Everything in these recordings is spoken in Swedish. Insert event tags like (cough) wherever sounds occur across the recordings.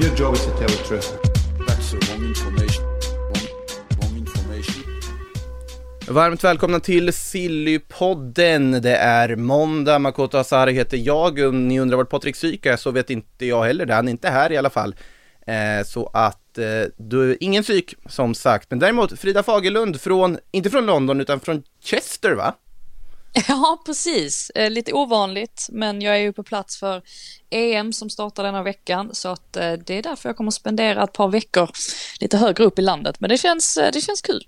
Your job is to tell the truth. That's the wrong information. Wrong, wrong information. Varmt välkomna till Sillypodden. Det är måndag, Makoto Asari heter jag. Om ni undrar vart Patrik Syk är så vet inte jag heller det. Han är inte här i alla fall. Eh, så att eh, du, ingen psyk som sagt. Men däremot Frida Fagerlund från, inte från London utan från Chester va? (laughs) Ja, precis. Eh, lite ovanligt, men jag är ju på plats för EM som startar denna veckan, så att eh, det är därför jag kommer spendera ett par veckor lite högre upp i landet. Men det känns, eh, det känns kul.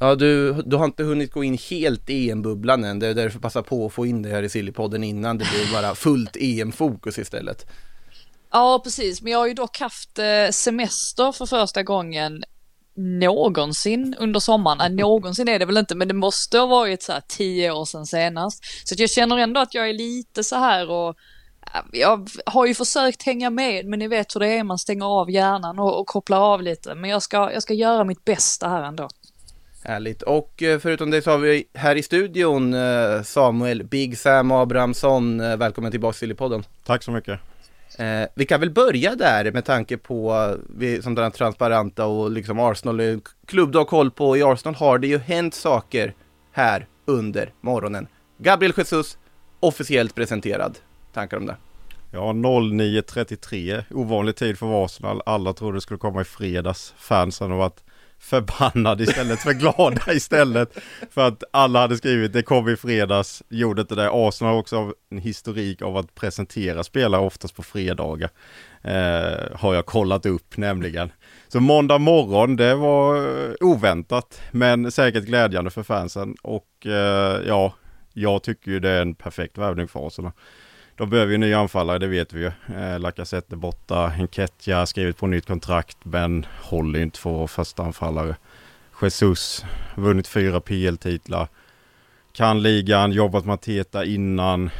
Ja, du, du har inte hunnit gå in helt i EM-bubblan än. Det är därför passa på att få in det här i Sillypodden innan det blir bara fullt EM-fokus istället. Ja, precis. Men jag har ju dock haft semester för första gången någonsin under sommaren. Äh, någonsin är det väl inte, men det måste ha varit så här tio år sedan senast. Så att jag känner ändå att jag är lite så här och äh, jag har ju försökt hänga med, men ni vet hur det är, man stänger av hjärnan och, och kopplar av lite. Men jag ska, jag ska göra mitt bästa här ändå. Härligt. Och eh, förutom det så har vi här i studion eh, Samuel Big Sam Abrahamsson. Eh, Välkommen tillbaka till podden. Tack så mycket. Eh, vi kan väl börja där med tanke på vi som den transparenta och liksom Arsenal är en klubb du har koll på. I Arsenal har det ju hänt saker här under morgonen. Gabriel Jesus officiellt presenterad. Tankar om det? Ja, 09.33, ovanlig tid för Arsenal. Alla trodde det skulle komma i fredags. Fansen har varit förbannade istället för glada (laughs) istället. För att alla hade skrivit det kom i fredags, gjorde inte det. Arsenal har också en historik av att presentera spelare oftast på fredagar. Eh, har jag kollat upp nämligen. Så måndag morgon, det var eh, oväntat men säkert glädjande för fansen. Och eh, ja, jag tycker ju det är en perfekt värvning för Arsenal. De behöver ju nya anfallare, det vet vi ju. Eh, Lacazette är borta, Enketia skrivit på nytt kontrakt, men håller inte för första anfallare. Jesus, vunnit fyra PL-titlar. Kan ligan, jobbat med Teta innan.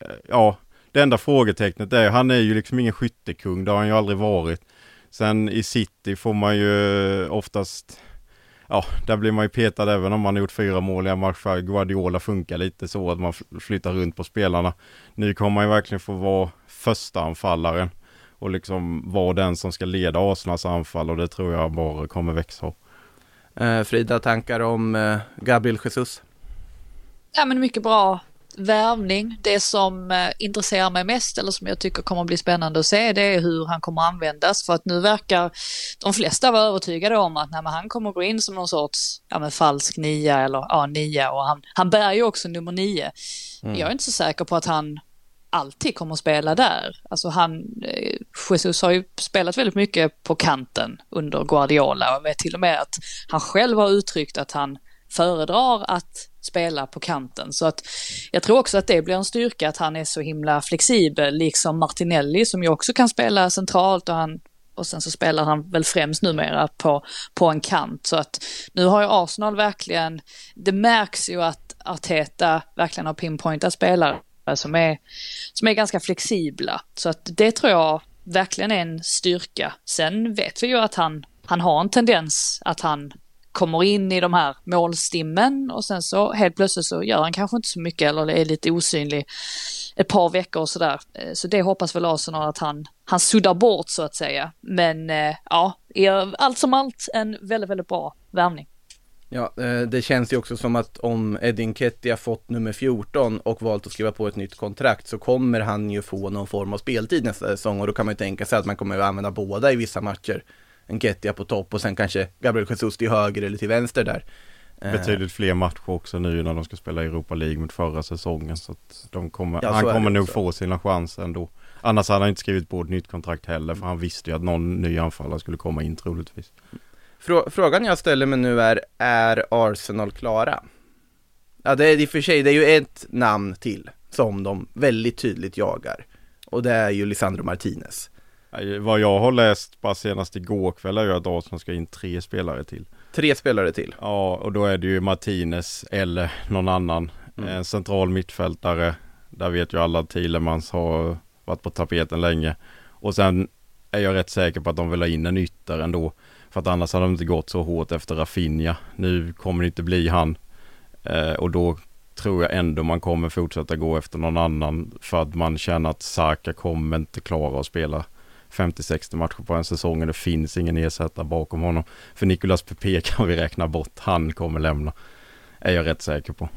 Eh, ja, det enda frågetecknet är, han är ju liksom ingen skyttekung, det har han ju aldrig varit. Sen i City får man ju oftast ja, där blir man ju petad även om man har gjort fyra mål i en match. Guardiola funkar lite så att man flyttar runt på spelarna. Nu kommer man ju verkligen få vara första anfallaren och liksom vara den som ska leda Arsenals anfall och det tror jag bara kommer växa. Eh, Frida, tankar om eh, Gabriel Jesus? Ja, men mycket bra värvning. Det som eh, intresserar mig mest eller som jag tycker kommer att bli spännande att se det är hur han kommer att användas för att nu verkar de flesta vara övertygade om att nej, han kommer att gå in som någon sorts ja, men falsk nia eller ja, nia och han, han bär ju också nummer nio. Mm. Jag är inte så säker på att han alltid kommer att spela där. Alltså han, eh, Jesus har ju spelat väldigt mycket på kanten under Guardiola och vet till och med att han själv har uttryckt att han föredrar att spela på kanten. Så att jag tror också att det blir en styrka att han är så himla flexibel, liksom Martinelli som ju också kan spela centralt och han och sen så spelar han väl främst numera på, på en kant. Så att nu har ju Arsenal verkligen, det märks ju att Arteta verkligen har pinpointat spelare som är, som är ganska flexibla. Så att det tror jag verkligen är en styrka. Sen vet vi ju att han, han har en tendens att han kommer in i de här målstimmen och sen så helt plötsligt så gör han kanske inte så mycket eller är lite osynlig ett par veckor och sådär. Eh, så det hoppas väl Arsenal att han, han suddar bort så att säga. Men eh, ja, allt som allt en väldigt, väldigt bra värvning. Ja, eh, det känns ju också som att om Edin Nketiah fått nummer 14 och valt att skriva på ett nytt kontrakt så kommer han ju få någon form av speltid nästa säsong och då kan man ju tänka sig att man kommer att använda båda i vissa matcher. Nketiah på topp och sen kanske Gabriel Jesus till höger eller till vänster där. Eh. Betydligt fler matcher också nu när de ska spela Europa League mot förra säsongen så att de kommer, ja, han kommer nog få sina chanser ändå. Annars hade han inte skrivit på ett nytt kontrakt heller för han visste ju att någon ny anfallare skulle komma in troligtvis. Frågan jag ställer mig nu är, är Arsenal klara? Ja, det är i och för sig, det är ju ett namn till som de väldigt tydligt jagar. Och det är ju Lisandro Martinez. Vad jag har läst bara senast igår kväll är ju att Arsenal ska in tre spelare till. Tre spelare till? Ja, och då är det ju Martinez eller någon annan. Mm. En central mittfältare. Där vet ju alla att Thielemans har varit på tapeten länge. Och sen är jag rätt säker på att de vill ha in en ytter ändå. För att annars hade de inte gått så hårt efter Rafinha. Nu kommer det inte bli han. Eh, och då tror jag ändå man kommer fortsätta gå efter någon annan. För att man känner att Saka kommer inte klara att spela 50-60 matcher på en säsong. Och det finns ingen ersättare bakom honom. För Nicolas Pepe (laughs) kan vi räkna bort. Han kommer lämna. Är jag rätt säker på.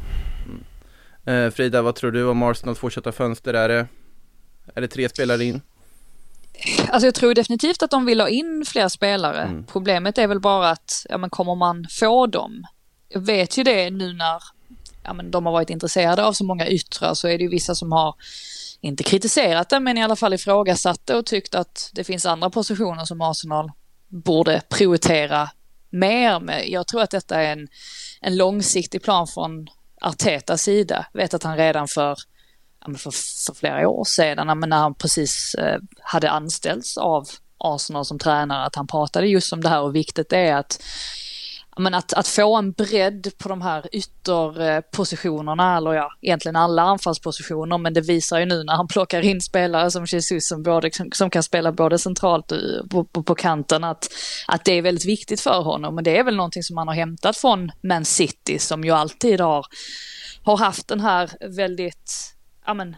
Mm. Eh, Frida, vad tror du om Arsenals fortsatta fönster? Är det, är det tre spelare in? Alltså jag tror definitivt att de vill ha in fler spelare. Mm. Problemet är väl bara att, ja men kommer man få dem? Jag vet ju det nu när ja, men de har varit intresserade av så många yttrar så är det ju vissa som har inte kritiserat det men i alla fall ifrågasatt det och tyckt att det finns andra positioner som Arsenal borde prioritera mer med. Jag tror att detta är en, en långsiktig plan från Artetas sida. Jag vet att han redan för för, för flera år sedan, när han precis eh, hade anställts av Arsenal som tränare, att han pratade just om det här och viktigt det är att men att, att få en bredd på de här ytterpositionerna, eller ja, egentligen alla anfallspositioner, men det visar ju nu när han plockar in spelare som Jesus som, både, som, som kan spela både centralt och på, på, på, kanten, att, att det är väldigt viktigt för honom. Men det är väl någonting som han har hämtat från Man City, som ju alltid har, har haft den här väldigt ja, men,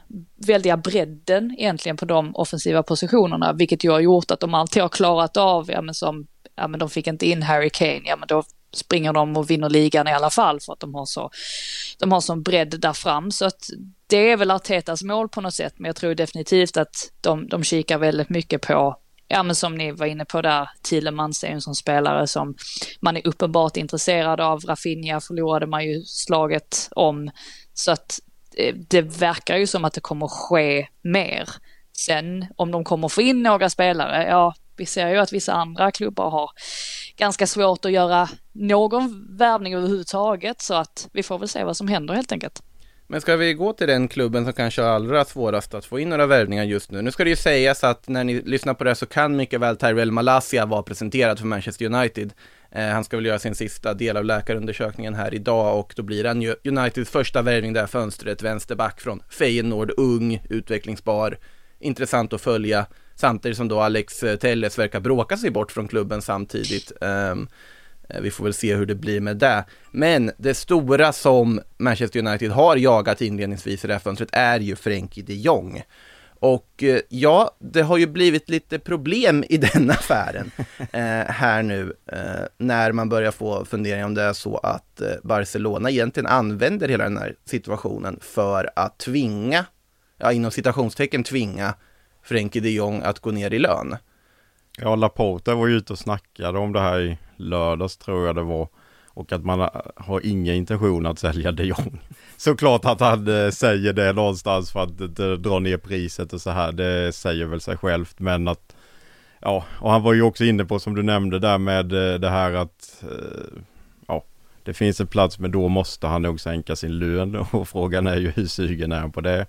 väldiga bredden egentligen på de offensiva positionerna, vilket ju har gjort att de alltid har klarat av, ja men som, ja men de fick inte in Harry Kane, ja men då springer de och vinner ligan i alla fall för att de har så, de har sån bredd där fram. Så att det är väl Artetas mål på något sätt, men jag tror definitivt att de, de kikar väldigt mycket på ja men som ni var inne på där, Thielemans är en sån spelare som man är uppenbart intresserad av. Rafinha förlorade man ju slaget om. Så att eh, det verkar ju som att det kommer ske mer. Sen om de kommer få in några spelare, ja, vi ser ju att vissa andra klubbar har ganska svårt att göra någon värvning överhuvudtaget så att vi får väl se vad som händer helt enkelt. Men ska vi gå till den klubben som kanske har allra svårast att få in några värvningar just nu? Nu ska det ju sägas att när ni lyssnar på det så kan mycket väl Tyrell Malaysia vara presenterad för Manchester United. Eh, han ska väl göra sin sista del av läkarundersökningen här idag och då blir han ju Uniteds första värvning det här fönstret, vänsterback från Feyenoord, ung, utvecklingsbar, intressant att följa, samtidigt som då Alex eh, Telles verkar bråka sig bort från klubben samtidigt. Um, vi får väl se hur det blir med det. Men det stora som Manchester United har jagat inledningsvis i det här fönstret är ju Frenkie de Jong. Och eh, ja, det har ju blivit lite problem i (laughs) den affären eh, här nu eh, när man börjar få funderingar om det är så att eh, Barcelona egentligen använder hela den här situationen för att tvinga, ja inom citationstecken tvinga Frenkie de Jong att gå ner i lön. Ja, Laporta var ju ute och snackade om det här i lördags tror jag det var. Och att man har inga intentioner att sälja de Jong. (laughs) Såklart att han eh, säger det någonstans för att eh, dra ner priset och så här. Det säger väl sig självt men att Ja, och han var ju också inne på som du nämnde där med eh, det här att Ja, det finns en plats men då måste han nog sänka sin lön (laughs) och frågan är ju hur sugen är han på det.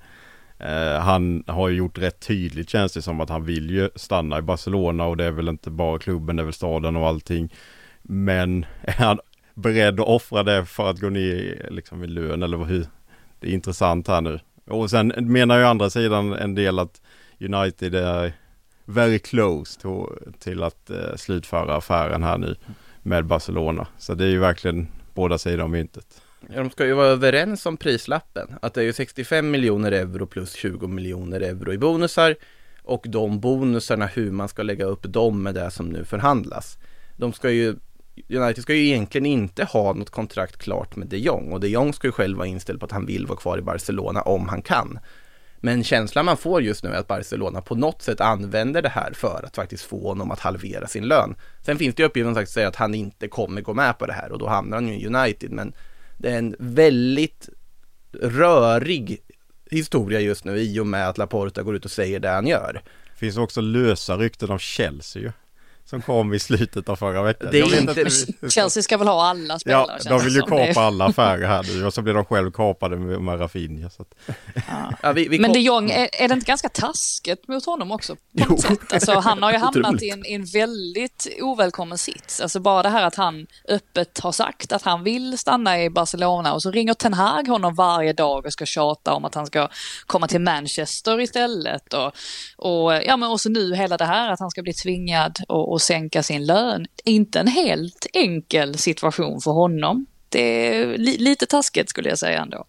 Eh, han har ju gjort rätt tydligt känns det som att han vill ju stanna i Barcelona och det är väl inte bara klubben, det är väl staden och allting. Men (laughs) är han beredd att offra det för att gå ner liksom i lön eller hur? Det är intressant här nu. Och sen menar ju andra sidan en del att United är very close to, till att eh, slutföra affären här nu med Barcelona. Så det är ju verkligen båda sidor om myntet. Ja, de ska ju vara överens om prislappen. Att det är ju 65 miljoner euro plus 20 miljoner euro i bonusar. Och de bonusarna, hur man ska lägga upp dem med det som nu förhandlas. De ska ju United ska ju egentligen inte ha något kontrakt klart med de Jong och de Jong ska ju själv vara inställd på att han vill vara kvar i Barcelona om han kan. Men känslan man får just nu är att Barcelona på något sätt använder det här för att faktiskt få honom att halvera sin lön. Sen finns det ju uppgifter som säger att han inte kommer gå med på det här och då hamnar han ju i United. Men det är en väldigt rörig historia just nu i och med att Laporta går ut och säger det han gör. Det finns också lösa rykten av Chelsea ju. Som kom i slutet av förra veckan. Det är inte... Chelsea ska väl ha alla spelare? Ja, de vill ju kapa alla affärer här nu och så blir de själv kapade med, med Rafinha. Så att... ja. Ja, vi, vi Men de Jong, är, är, det inte ganska taskigt mot honom också? På något sätt? Alltså, han har ju (laughs) hamnat i en, i en, väldigt ovälkommen sits. Alltså bara det här att han öppet har sagt att han vill stanna i Barcelona och så ringer Ten Hag honom varje dag och ska tjata om att han ska komma till Manchester istället. Och, och, ja, men och så nu hela det här att han ska bli tvingad och, och sänka sin lön. Inte en helt enkel situation för honom. Det är li lite taskigt skulle jag säga ändå.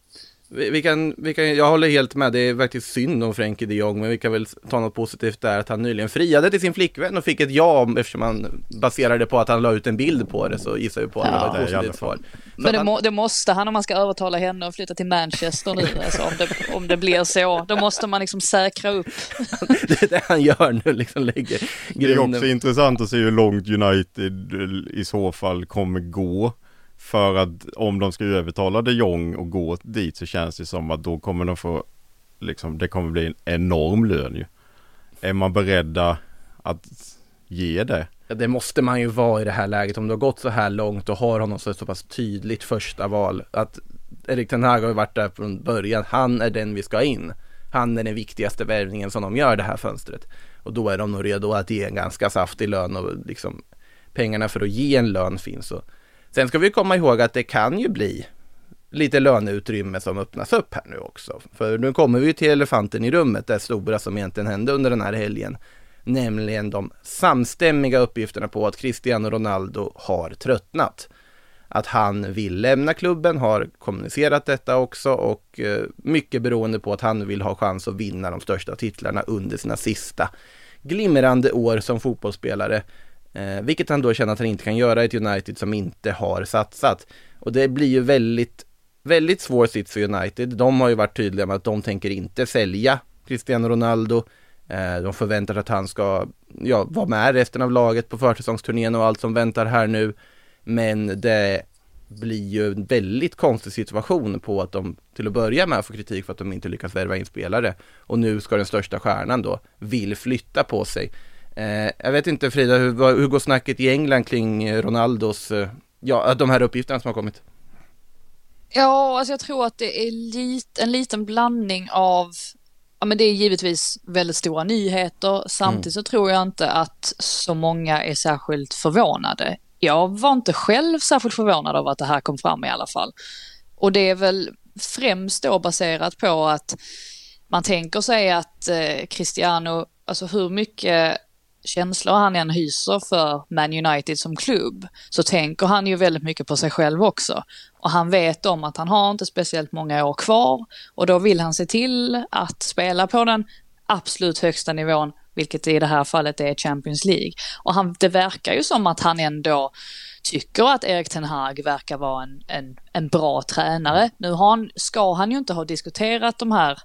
Vi, vi, kan, vi kan, jag håller helt med, det är verkligen synd om Frenkie de Jong, men vi kan väl ta något positivt där att han nyligen friade till sin flickvän och fick ett ja eftersom han baserade på att han la ut en bild på det så gissar vi på att ja. det var ett positivt svar. Men det, må, det, måste han om man ska övertala henne att flytta till Manchester nu, alltså om, det, om det blir så. Då måste man liksom säkra upp. (laughs) det är det han gör nu, liksom lägger grunden. Det är också intressant att se hur långt United i så fall kommer gå. För att om de ska övertala de Jong och gå dit så känns det som att då kommer de få liksom det kommer bli en enorm lön ju. Är man beredda att ge det? Ja, det måste man ju vara i det här läget. Om det har gått så här långt och har honom så, så pass tydligt första val. Att Erik Ten Hag har ju varit där från början. Han är den vi ska in. Han är den viktigaste värvningen som de gör det här fönstret. Och då är de nog redo att ge en ganska saftig lön och liksom pengarna för att ge en lön finns. Och Sen ska vi komma ihåg att det kan ju bli lite löneutrymme som öppnas upp här nu också. För nu kommer vi till elefanten i rummet, det stora som egentligen hände under den här helgen. Nämligen de samstämmiga uppgifterna på att Cristiano Ronaldo har tröttnat. Att han vill lämna klubben, har kommunicerat detta också och eh, mycket beroende på att han vill ha chans att vinna de största titlarna under sina sista glimrande år som fotbollsspelare. Eh, vilket han då känner att han inte kan göra i ett United som inte har satsat. Och det blir ju väldigt, väldigt svår sits för United. De har ju varit tydliga med att de tänker inte sälja Cristiano Ronaldo. Eh, de förväntar sig att han ska ja, vara med resten av laget på försäsongsturnén och allt som väntar här nu. Men det blir ju en väldigt konstig situation på att de till att börja med får kritik för att de inte lyckas värva in spelare. Och nu ska den största stjärnan då vill flytta på sig. Eh, jag vet inte Frida, hur, hur går snacket i England kring Ronaldos, eh, ja de här uppgifterna som har kommit? Ja, alltså jag tror att det är lit, en liten blandning av Ja, men det är givetvis väldigt stora nyheter. Samtidigt mm. så tror jag inte att så många är särskilt förvånade. Jag var inte själv särskilt förvånad av att det här kom fram i alla fall. Och det är väl främst då baserat på att man tänker sig att eh, Cristiano, alltså hur mycket känslor han än hyser för Man United som klubb så tänker han ju väldigt mycket på sig själv också. Och han vet om att han har inte speciellt många år kvar och då vill han se till att spela på den absolut högsta nivån, vilket i det här fallet är Champions League. Och han, det verkar ju som att han ändå tycker att Erik Ten Hag verkar vara en, en, en bra tränare. Nu har han, ska han ju inte ha diskuterat de här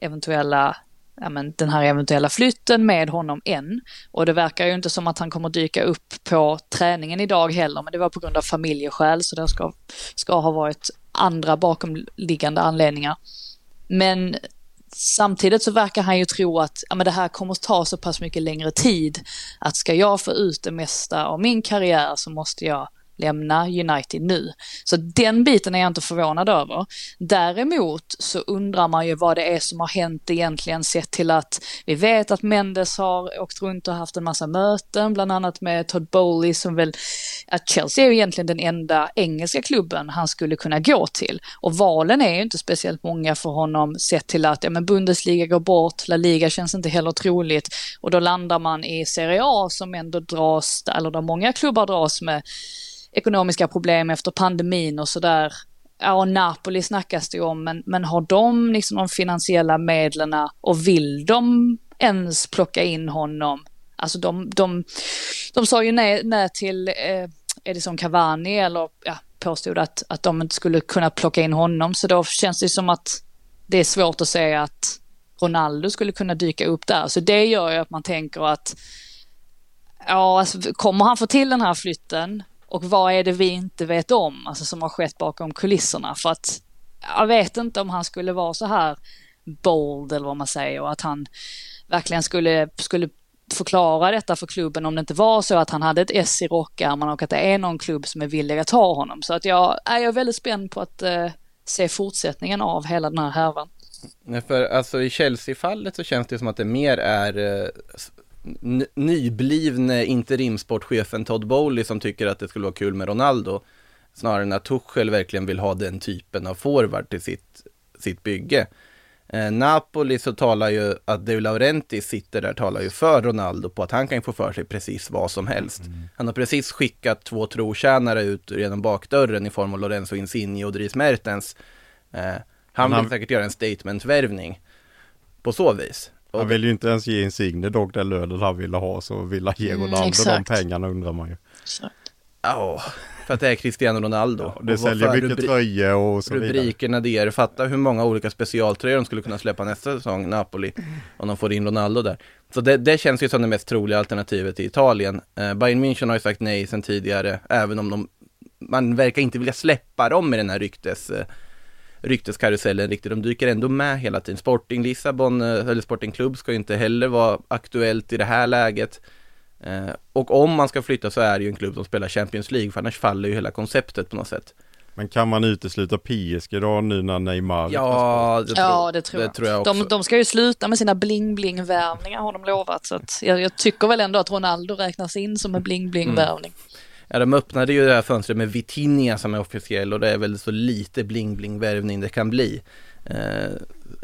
eventuella ja, men, den här eventuella flytten med honom än. Och det verkar ju inte som att han kommer dyka upp på träningen idag heller, men det var på grund av familjeskäl, så det ska, ska ha varit andra bakomliggande anledningar. Men samtidigt så verkar han ju tro att ja, men det här kommer att ta så pass mycket längre tid, att ska jag få ut det mesta av min karriär så måste jag lämna United nu. Så den biten är jag inte förvånad över. Däremot så undrar man ju vad det är som har hänt egentligen sett till att vi vet att Mendes har åkt runt och haft en massa möten, bland annat med Todd Bowley som väl, att Chelsea är ju egentligen den enda engelska klubben han skulle kunna gå till. Och valen är ju inte speciellt många för honom sett till att, ja men Bundesliga går bort, La Liga känns inte heller troligt och då landar man i Serie A som ändå dras, eller där många klubbar dras med ekonomiska problem efter pandemin och sådär. Ja, och Napoli snackas det ju om, men, men har de liksom de finansiella medlen och vill de ens plocka in honom? Alltså de, de, de sa ju nej, nej till eh, Edison Cavani eller ja, påstod att, att de inte skulle kunna plocka in honom. Så då känns det som att det är svårt att säga att Ronaldo skulle kunna dyka upp där. Så det gör ju att man tänker att ja, alltså, kommer han få till den här flytten och vad är det vi inte vet om, alltså som har skett bakom kulisserna? För att jag vet inte om han skulle vara så här bold eller vad man säger och att han verkligen skulle, skulle förklara detta för klubben om det inte var så att han hade ett S i rockärmarna och att det är någon klubb som är villig att ta honom. Så att jag är väldigt spänd på att eh, se fortsättningen av hela den här härvan. Nej, för alltså i Chelsea-fallet så känns det som att det mer är eh, nyblivne interimsportchefen Todd Bowley som tycker att det skulle vara kul med Ronaldo. Snarare än att Tuchel verkligen vill ha den typen av forward till sitt, sitt bygge. Eh, Napoli så talar ju att De Laurenti sitter där talar ju för Ronaldo på att han kan få för sig precis vad som helst. Mm. Han har precis skickat två trotjänare ut genom bakdörren i form av Lorenzo Insigne och Dries Mertens. Eh, han vill han... säkert göra en statement-värvning på så vis. Och han vill ju inte ens ge Insigne dock den lönen han ville ha så vill han ge mm, Ronaldo mm, de pengarna undrar man ju. Ja, för att det är Cristiano Ronaldo. Ja, det säljer mycket rubri- tröjor och så vidare. Rubrikerna det är, fatta hur många olika specialtröjor de skulle kunna släppa nästa säsong, Napoli, om de får in Ronaldo där. Så det, det känns ju som det mest troliga alternativet i Italien. Eh, Bayern München har ju sagt nej sedan tidigare, även om de, man verkar inte vilja släppa dem med den här ryktes eh, rykteskarusellen riktigt. De dyker ändå med hela tiden. Sporting Lissabon, eh, eller Sporting Club ska ju inte heller vara aktuellt i det här läget. Eh, och om man ska flytta så är det ju en klubb som spelar Champions League, för annars faller ju hela konceptet på något sätt. Men kan man utesluta PSG då nu när Neymar Ja, det tror, ja, det tror jag. Det tror jag också. De, de, ska ju sluta med sina bling-bling-värvningar har de lovat. Så att jag, jag, tycker väl ändå att Ronaldo räknas in som en bling-bling-värvning. Mm. Ja, de öppnade ju det här fönstret med Vitinha som är officiell och det är väl så lite bling-bling-värvning det kan bli. Eh,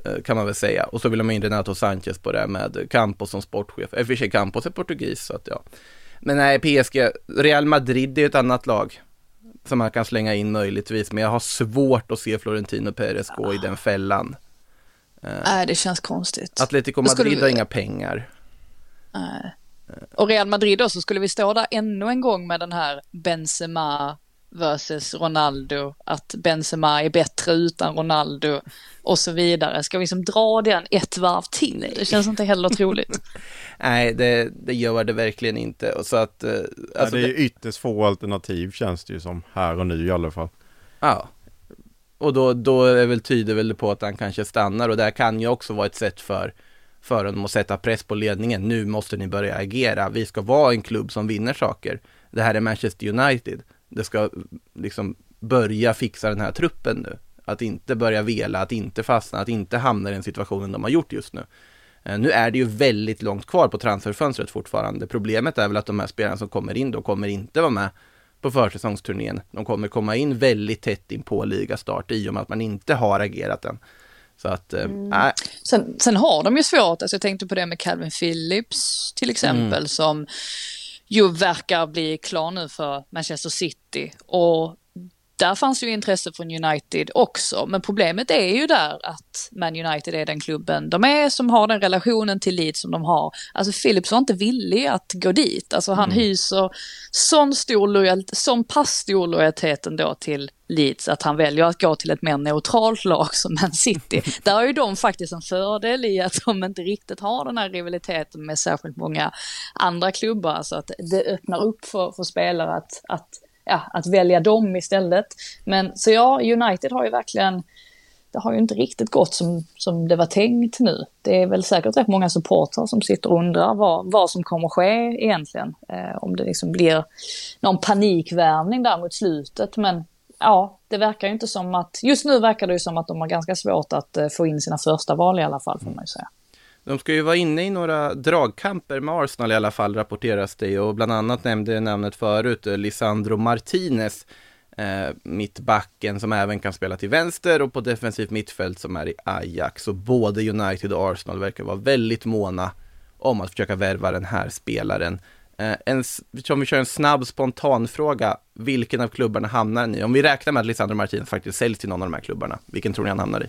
eh, kan man väl säga. Och så vill de in Renato Sanchez på det med Campos som sportchef. I och för sig Campos är portugis så att ja. Men nej, PSG, Real Madrid är ett annat lag som man kan slänga in möjligtvis. Men jag har svårt att se Florentino Perez gå i den fällan. Eh, nej, det känns konstigt. Atletico Madrid har inga pengar. Nej. Och Real Madrid då så skulle vi stå där ännu en gång med den här Benzema versus Ronaldo, att Benzema är bättre utan Ronaldo och så vidare. Ska vi liksom dra den ett varv till? Det känns inte heller troligt. (laughs) Nej, det, det, gör det verkligen inte. Och så att, alltså ja, det är det... ytterst få alternativ känns det ju som här och nu i alla fall. Ja, och då, då är väl, tyder väl på att han kanske stannar och det här kan ju också vara ett sätt för för honom att sätta press på ledningen. Nu måste ni börja agera. Vi ska vara en klubb som vinner saker. Det här är Manchester United. Det ska liksom börja fixa den här truppen nu. Att inte börja vela, att inte fastna, att inte hamna i den situationen de har gjort just nu. Eh, nu är det ju väldigt långt kvar på transferfönstret fortfarande. Problemet är väl att de här spelarna som kommer in då kommer inte vara med på försäsongsturnén. De kommer komma in väldigt tätt in på ligastart i och med att man inte har agerat än. Så att, äh. mm. sen, sen, har de ju svårt, alltså jag tänkte på det med Calvin Phillips till exempel mm. som ju verkar bli klar nu för Manchester City. Och där fanns ju intresse från United också, men problemet är ju där att Man United är den klubben de är som har den relationen till Leeds som de har. Alltså Philips var inte villig att gå dit, alltså han mm. hyser sån stor lojalitet, sån pass stor lojalitet ändå till Leeds att han väljer att gå till ett mer neutralt lag som Man City. (laughs) Där har ju de faktiskt en fördel i att de inte riktigt har den här rivaliteten med särskilt många andra klubbar, så att det öppnar upp för, för spelare att, att ja, att välja dem istället. Men så ja, United har ju verkligen, det har ju inte riktigt gått som, som det var tänkt nu. Det är väl säkert rätt många supportrar som sitter och undrar vad, vad som kommer ske egentligen. Eh, om det liksom blir någon panikvärvning där mot slutet. Men ja, det verkar ju inte som att, just nu verkar det ju som att de har ganska svårt att eh, få in sina första val i alla fall får man ju säga. De ska ju vara inne i några dragkamper med Arsenal i alla fall rapporteras det och bland annat nämnde jag namnet förut, eh, Lisandro Martinez, eh, mittbacken som även kan spela till vänster och på defensivt mittfält som är i Ajax. Så både United och Arsenal verkar vara väldigt måna om att försöka värva den här spelaren. Eh, en, om vi kör en snabb spontan fråga, vilken av klubbarna hamnar ni Om vi räknar med att Lisandro Martinez faktiskt säljs till någon av de här klubbarna, vilken tror ni han hamnar i?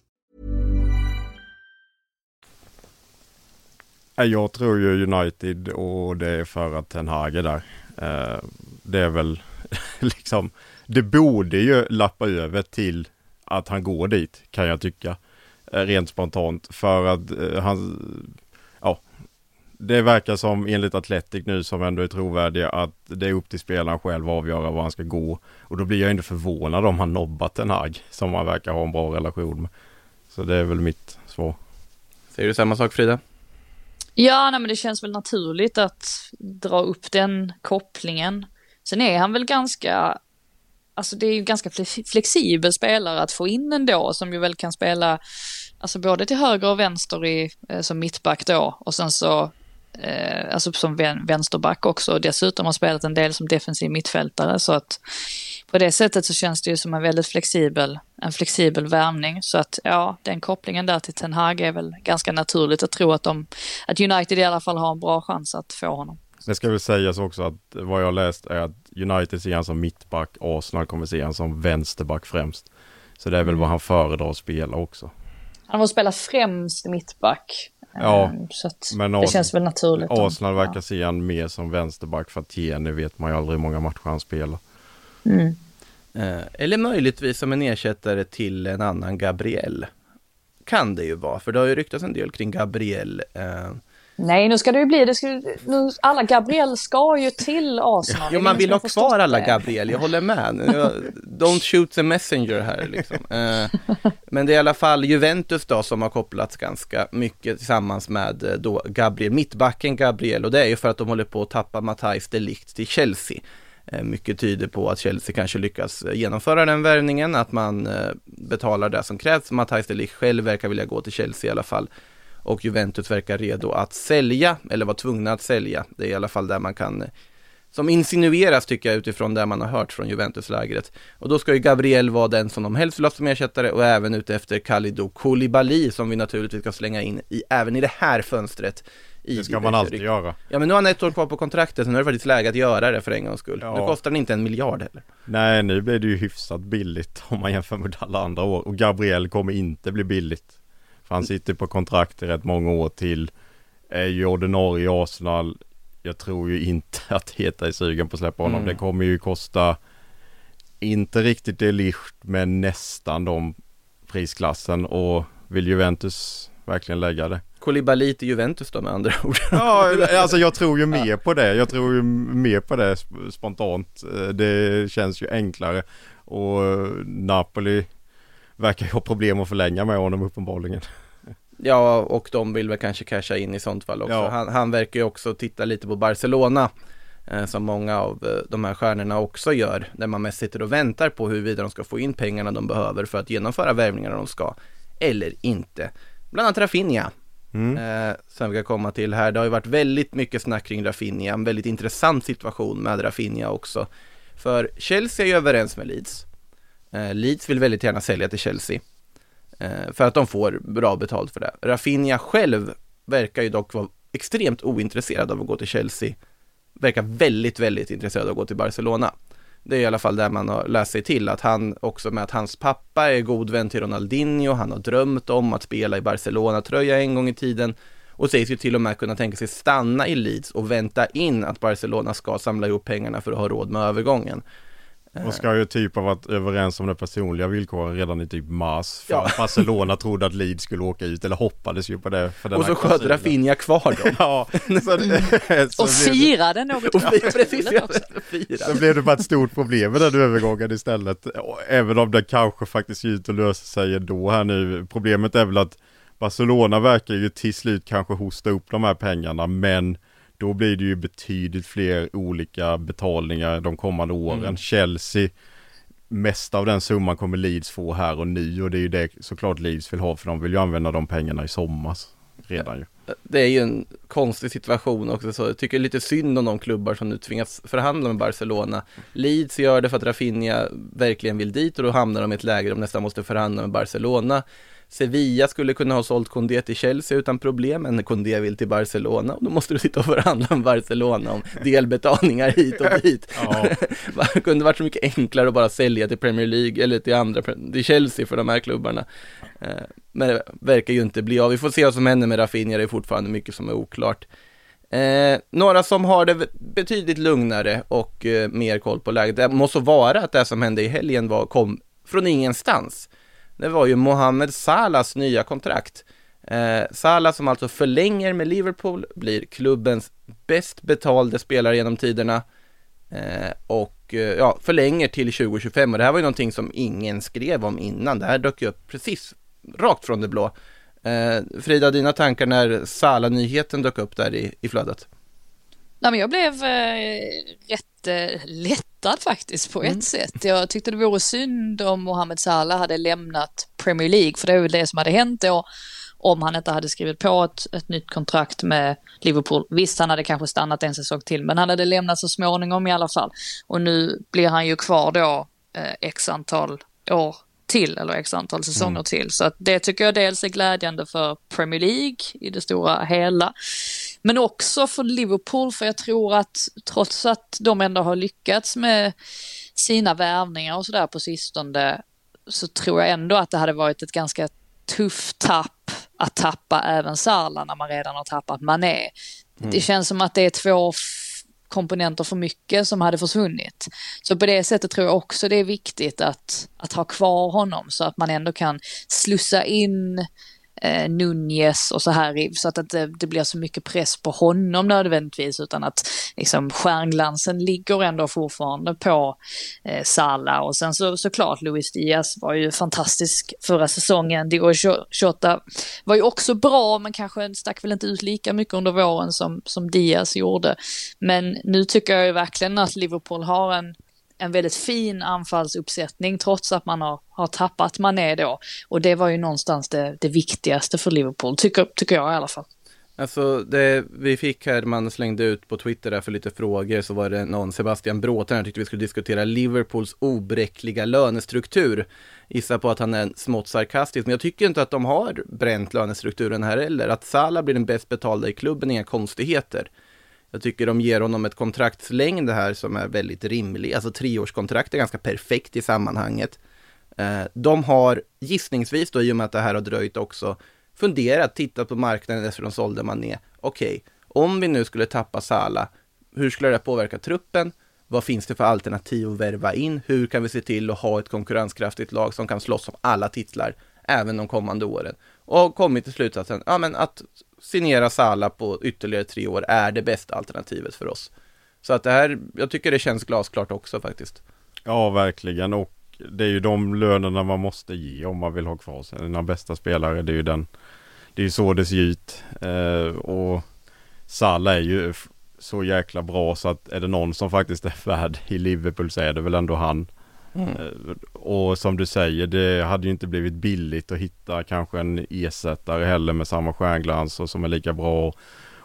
Eh, jag tror ju United och det är för att Ten Hag är där. Eh, det är väl (laughs) liksom, det borde ju lappa över till att han går dit kan jag tycka. Eh, rent spontant för att han, ja, det verkar som enligt Atletic nu som ändå är trovärdiga att det är upp till spelaren själv att avgöra var han ska gå. Och då blir jag inte förvånad om han nobbat Ten Hag som han verkar ha en bra relation med. Så det är väl mitt svar. Säger du samma sak Frida? Ja, nej, men det känns väl naturligt att dra upp den kopplingen. Sen är han väl ganska, alltså det är ju ganska flexibel spelare att få in ändå som ju väl kan spela, alltså både till höger och vänster i, eh, som mittback då och sen så, eh, alltså som vänsterback också och dessutom har spelat en del som defensiv mittfältare så att på det sättet så känns det ju som en väldigt flexibel, en flexibel värvning. Så att ja, den kopplingen där till Ten Hag är väl ganska naturligt att tro att de, att United i alla fall har en bra chans att få honom. Det ska väl sägas också att vad jag har läst är att United ser han som mittback, Arsenal kommer se han som vänsterback främst. Så det är väl vad han föredrar att spela också. Han har spelat främst mittback. Ja, Ehm, så att men det Ars- känns väl naturligt. om- Arsenal verkar se han mer som vänsterback för att Tierney vet man ju aldrig hur många matcher han spelar. Mm. Eh, Eller möjligtvis som en ersättare till en annan Gabriel. Kan det ju vara, för det har ju ryktats en del kring Gabriel. Eh, Nej, nu ska det ju bli, det ska, nu, alla Gabriel ska ju till Arsenal. Det Jo, man vill ha kvar alla det. Gabriel, jag håller med. Don't shoot the messenger här liksom. (laughs) Eh, Men det är i alla fall Juventus då som har kopplats ganska mycket tillsammans med då Gabriel, mittbacken Gabriel och det är ju för att de håller på att tappa Matthijs de Ligt till Chelsea. Eh, mycket tyder på att Chelsea kanske lyckas eh, genomföra den värvningen, att man eh, betalar det som krävs. Matthijs de Ligt själv verkar vilja gå till Chelsea i alla fall. Och Juventus verkar redo att sälja, eller vara tvungna att sälja. Det är i alla fall där man kan, som insinueras tycker jag utifrån det man har hört från Juventus-lägret. Och då ska ju Gabriel vara den som de helst vill ha som ersättare och även ute efter Kalidou Koulibaly som vi naturligtvis ska slänga in i, även i det här fönstret. I Det ska man alltid göra. Ja men nu har han ett år kvar på kontraktet, så nu är det faktiskt läge att göra det för en gångs skull. Ja. Nu kostar den inte en miljard heller. Nej, nu blir det ju hyfsat billigt om man jämför med alla andra år. Och Gabriel kommer inte bli billigt. För han sitter på kontrakt i rätt många år till. Är ju ordinarie i Arsenal. Jag tror ju inte att Heta är sugen på att släppa honom. Mm. Det kommer ju kosta inte riktigt det licht men nästan de prisklassen. Och vill Juventus verkligen lägga det? Koulibaly till Juventus då med andra ord. Ja, (laughs) alltså jag tror ju mer på det. Jag tror ju mer på det sp- spontant. Eh, Det känns ju enklare. Och eh, Napoli verkar ju ha problem att förlänga med honom uppenbarligen. (laughs) Ja, och de vill väl kanske casha in i sånt fall också. Ja. Han, han verkar ju också titta lite på Barcelona, eh, som många av eh, de här stjärnorna också gör, där man mest sitter och väntar på huruvida de ska få in pengarna de behöver för att genomföra värvningarna de ska, eller inte. Bland annat Rafinha, Mm. eh, som vi kan komma till här. Det har ju varit väldigt mycket snack kring Rafinha, en väldigt intressant situation med Rafinha också. För Chelsea är ju överens med Leeds. Eh, Leeds vill väldigt gärna sälja till Chelsea. Eh, för att de får bra betalt för det. Rafinha själv verkar ju dock vara extremt ointresserad av att gå till Chelsea. Verkar väldigt, väldigt intresserad av att gå till Barcelona. Det är i alla fall där man har läst sig till att han också med att hans pappa är god vän till Ronaldinho, han har drömt om att spela i Barcelona-tröja en gång i tiden och sägs ju till och med kunna tänka sig stanna i Leeds och vänta in att Barcelona ska samla ihop pengarna för att ha råd med övergången. Och ska ju typ ha varit överens om de personliga villkoren redan i typ mars. För Ja. Barcelona trodde att Leeds skulle åka ut, eller hoppades ju på det. För den Och så sköt. Rafinha kvar dem. (laughs) Ja, så, (laughs) så, Och det, firade något Och fi- precis, roligt ja, också. så blev det bara ett stort problem med den övergången istället. Och Även om det kanske faktiskt ser ut att lösa sig ändå här nu. Problemet är väl att Barcelona verkar ju till slut kanske hosta upp de här pengarna men då blir det ju betydligt fler olika betalningar de kommande åren. Mm. Chelsea Mesta av den summan kommer Leeds få här och nu och det är ju det såklart Leeds vill ha för de vill ju använda de pengarna i sommar redan ju. det är ju en konstig situation också så jag tycker lite synd om de klubbar som nu tvingas förhandla med Barcelona. Leeds gör det för att Rafinha verkligen vill dit och då hamnar de i ett läge där de nästan måste förhandla med Barcelona. Sevilla skulle kunna ha sålt Kondé till Chelsea utan problem, men Kondé vill till Barcelona och då måste du sitta och förhandla med Barcelona om (laughs) delbetalningar hit och dit. Ja. (laughs) det kunde varit så mycket enklare att bara sälja till Premier League eller till andra, till Chelsea för de här klubbarna. Eh, Men det verkar ju inte bli av. Vi får se vad som händer med Rafinha, det är fortfarande mycket som är oklart. Eh, några som har det betydligt lugnare och eh, mer koll på läget, det måste vara att det som hände i helgen var, kom från ingenstans. Det var ju Mohamed Salahs nya kontrakt. Eh, Salah som alltså förlänger med Liverpool, blir klubbens bäst betalde spelare genom tiderna eh, och eh, ja, förlänger till 2025 och det här var ju någonting som ingen skrev om innan. Det här dök ju upp precis rakt från det blå. Eh, Frida, dina tankar när Salah-nyheten dök upp där i, i flödet? Nej, men jag blev eh, rätt eh, lättad faktiskt på ett Mm. sätt. Jag tyckte det vore synd om Mohamed Salah hade lämnat Premier League, för det är väl det som hade hänt då om han inte hade skrivit på ett, ett nytt kontrakt med Liverpool. Visst, han hade kanske stannat en säsong till, men han hade lämnat så småningom i alla fall. Och nu blir han ju kvar då eh, x antal år till, eller x antal säsonger Mm. till. Så att det tycker jag dels är glädjande för Premier League i det stora hela. Men också för Liverpool, för jag tror att trots att de ändå har lyckats med sina värvningar och sådär på sistone, så tror jag ändå att det hade varit ett ganska tufft tapp att tappa även Salah när man redan har tappat Mané. Mm. Det känns som att det är två komponenter för mycket som hade försvunnit. Så på det sättet tror jag också det är viktigt att, att ha kvar honom så att man ändå kan slussa in eh, Nunez och så här så att det inte det blir så mycket press på honom nödvändigtvis utan att liksom stjärnglansen ligger ändå fortfarande på eh, Salah och sen så såklart Luis Diaz var ju fantastisk förra säsongen. Diego Jota var ju också bra men kanske stack väl inte ut lika mycket under våren som, som Diaz gjorde. Men nu tycker jag ju verkligen att Liverpool har en en väldigt fin anfallsuppsättning trots att man har, har tappat Mané då. Och det var ju någonstans det, det viktigaste för Liverpool, tycker, tycker jag i alla fall. Alltså det vi fick här, man slängde ut på Twitter där för lite frågor, så var det någon, Sebastian Bråten, jag tyckte vi skulle diskutera Liverpools obräckliga lönestruktur. Gissa på att han är smått sarkastisk, men jag tycker inte att de har bränt lönestrukturen här heller. Att Salah blir den bäst betalda i klubben är inga konstigheter. Jag tycker de ger honom ett kontraktslängd här som är väldigt rimlig. Alltså treårskontrakt är ganska perfekt i sammanhanget. Eh, de har gissningsvis då, i och med att det här har dröjt också, funderat, tittat på marknaden efter de sålde Mané. Okej, om vi nu skulle tappa Sala, hur skulle det påverka truppen? Vad finns det för alternativ att värva in? Hur kan vi se till att ha ett konkurrenskraftigt lag som kan slåss om alla titlar även de kommande åren? Och kommit till slutsatsen, ja men att signera Sala på ytterligare tre år är det bästa alternativet för oss. Så att det här, jag tycker det känns glasklart också faktiskt. Ja, verkligen. Och det är ju de lönerna man måste ge om man vill ha kvar sina bästa spelare. Det är ju den. Det är ju så det ser ut. Eh, och Salah är ju så jäkla bra så att är det någon som faktiskt är (laughs) värd i Liverpool så är det väl ändå han. Mm. Och som du säger, det hade ju inte blivit billigt att hitta kanske en ersättare heller med samma stjärnglans och som är lika bra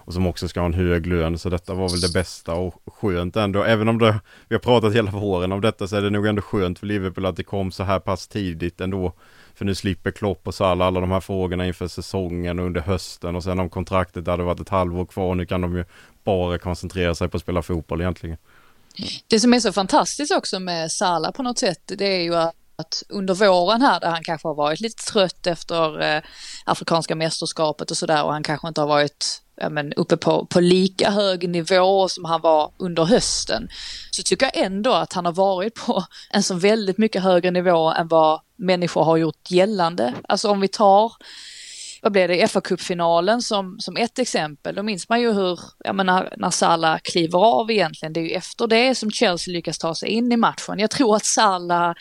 och som också ska ha en hög lön. Så detta var väl det bästa och skönt ändå. Även om det, vi har pratat hela våren om detta så är det nog ändå skönt för Liverpool att det kom så här pass tidigt ändå. För nu slipper Klopp och Salah alla de här frågorna inför säsongen och under hösten och sen om kontraktet hade varit ett halvår kvar. Nu kan de ju bara koncentrera sig på att spela fotboll egentligen. Det som är så fantastiskt också med Salah på något sätt, det är ju att att under våren här där han kanske har varit lite trött efter eh, Afrikanska mästerskapet och sådär och han kanske inte har varit ja, men, uppe på, på lika hög nivå som han var under hösten. Så tycker jag ändå att han har varit på en så väldigt mycket högre nivå än vad människor har gjort gällande. Alltså om vi tar vad blev det, FA-cupfinalen som, som ett exempel. Då minns man ju hur, jag menar, när Salah kliver av egentligen, det är ju efter det som Chelsea lyckas ta sig in i matchen. Jag tror att Salah,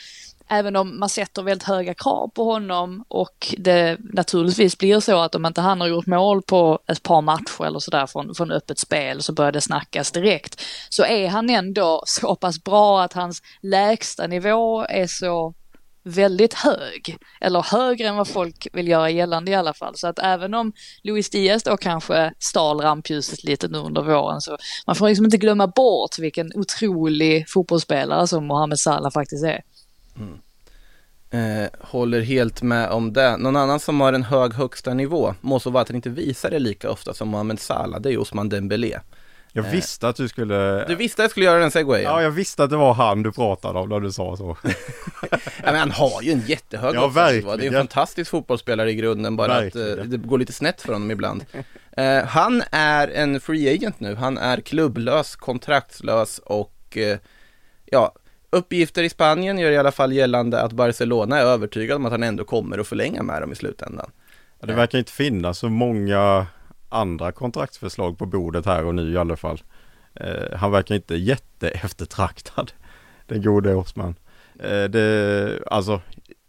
även om man sätter väldigt höga krav på honom och det naturligtvis blir så att om inte han har gjort mål på ett par matcher eller sådär från, från öppet spel så börjar det snackas direkt. Så är han ändå så pass bra att hans lägsta nivå är så väldigt hög. Eller högre än vad folk vill göra gällande i alla fall. Så att även om Luis Diaz då kanske stal rampljuset lite nu under våren så man får liksom inte glömma bort vilken otrolig fotbollsspelare som Mohamed Salah faktiskt är. Mm. Eh, håller helt med om det. Någon annan som har en hög högsta nivå, må så vara att han inte visar det lika ofta som Mohamed Salah, det är Osman Dembélé. Jag visste att du skulle... Du visste att jag skulle göra den segwayen? Ja, jag visste att det var han du pratade om när du sa så. (laughs) ja, men han har ju en jättehög ja, verkligen. Det är en fantastisk fotbollsspelare i grunden, bara verkligen. att eh, det går lite snett för honom ibland. eh, han är en free agent nu, han är klubblös, kontraktslös och eh, ja, uppgifter i Spanien gör i alla fall gällande att Barcelona är övertygad om att han ändå kommer att förlänga med dem i slutändan. Ja, det verkar inte finnas så många andra kontraktsförslag på bordet här och nu i alla fall. Eh, han verkar inte jätte eftertraktad, (laughs) den gode Osman. Eh, det, alltså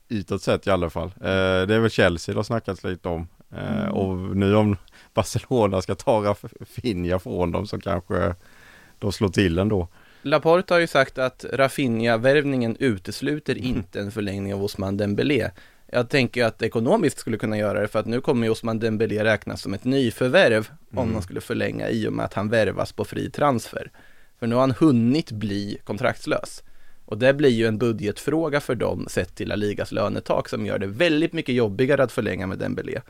utåt sett i alla fall. Eh, det är väl Chelsea det har snackats lite om. Eh, mm. Och nu om (laughs) Barcelona ska ta Rafinha från dem så kanske de slår till ändå. Laporte har ju sagt att Rafinha-värvningen utesluter inte en förlängning av Osman Dembélé. Jag tänker att ekonomiskt skulle kunna göra det för att nu kommer Osman Dembélé räknas som ett nyförvärv mm. om man skulle förlänga i och med att han värvas på fri transfer. För nu har han hunnit bli kontraktslös. Och det blir ju en budgetfråga för dem sett till La Ligas lönetak som gör det väldigt mycket jobbigare att förlänga med Dembélé.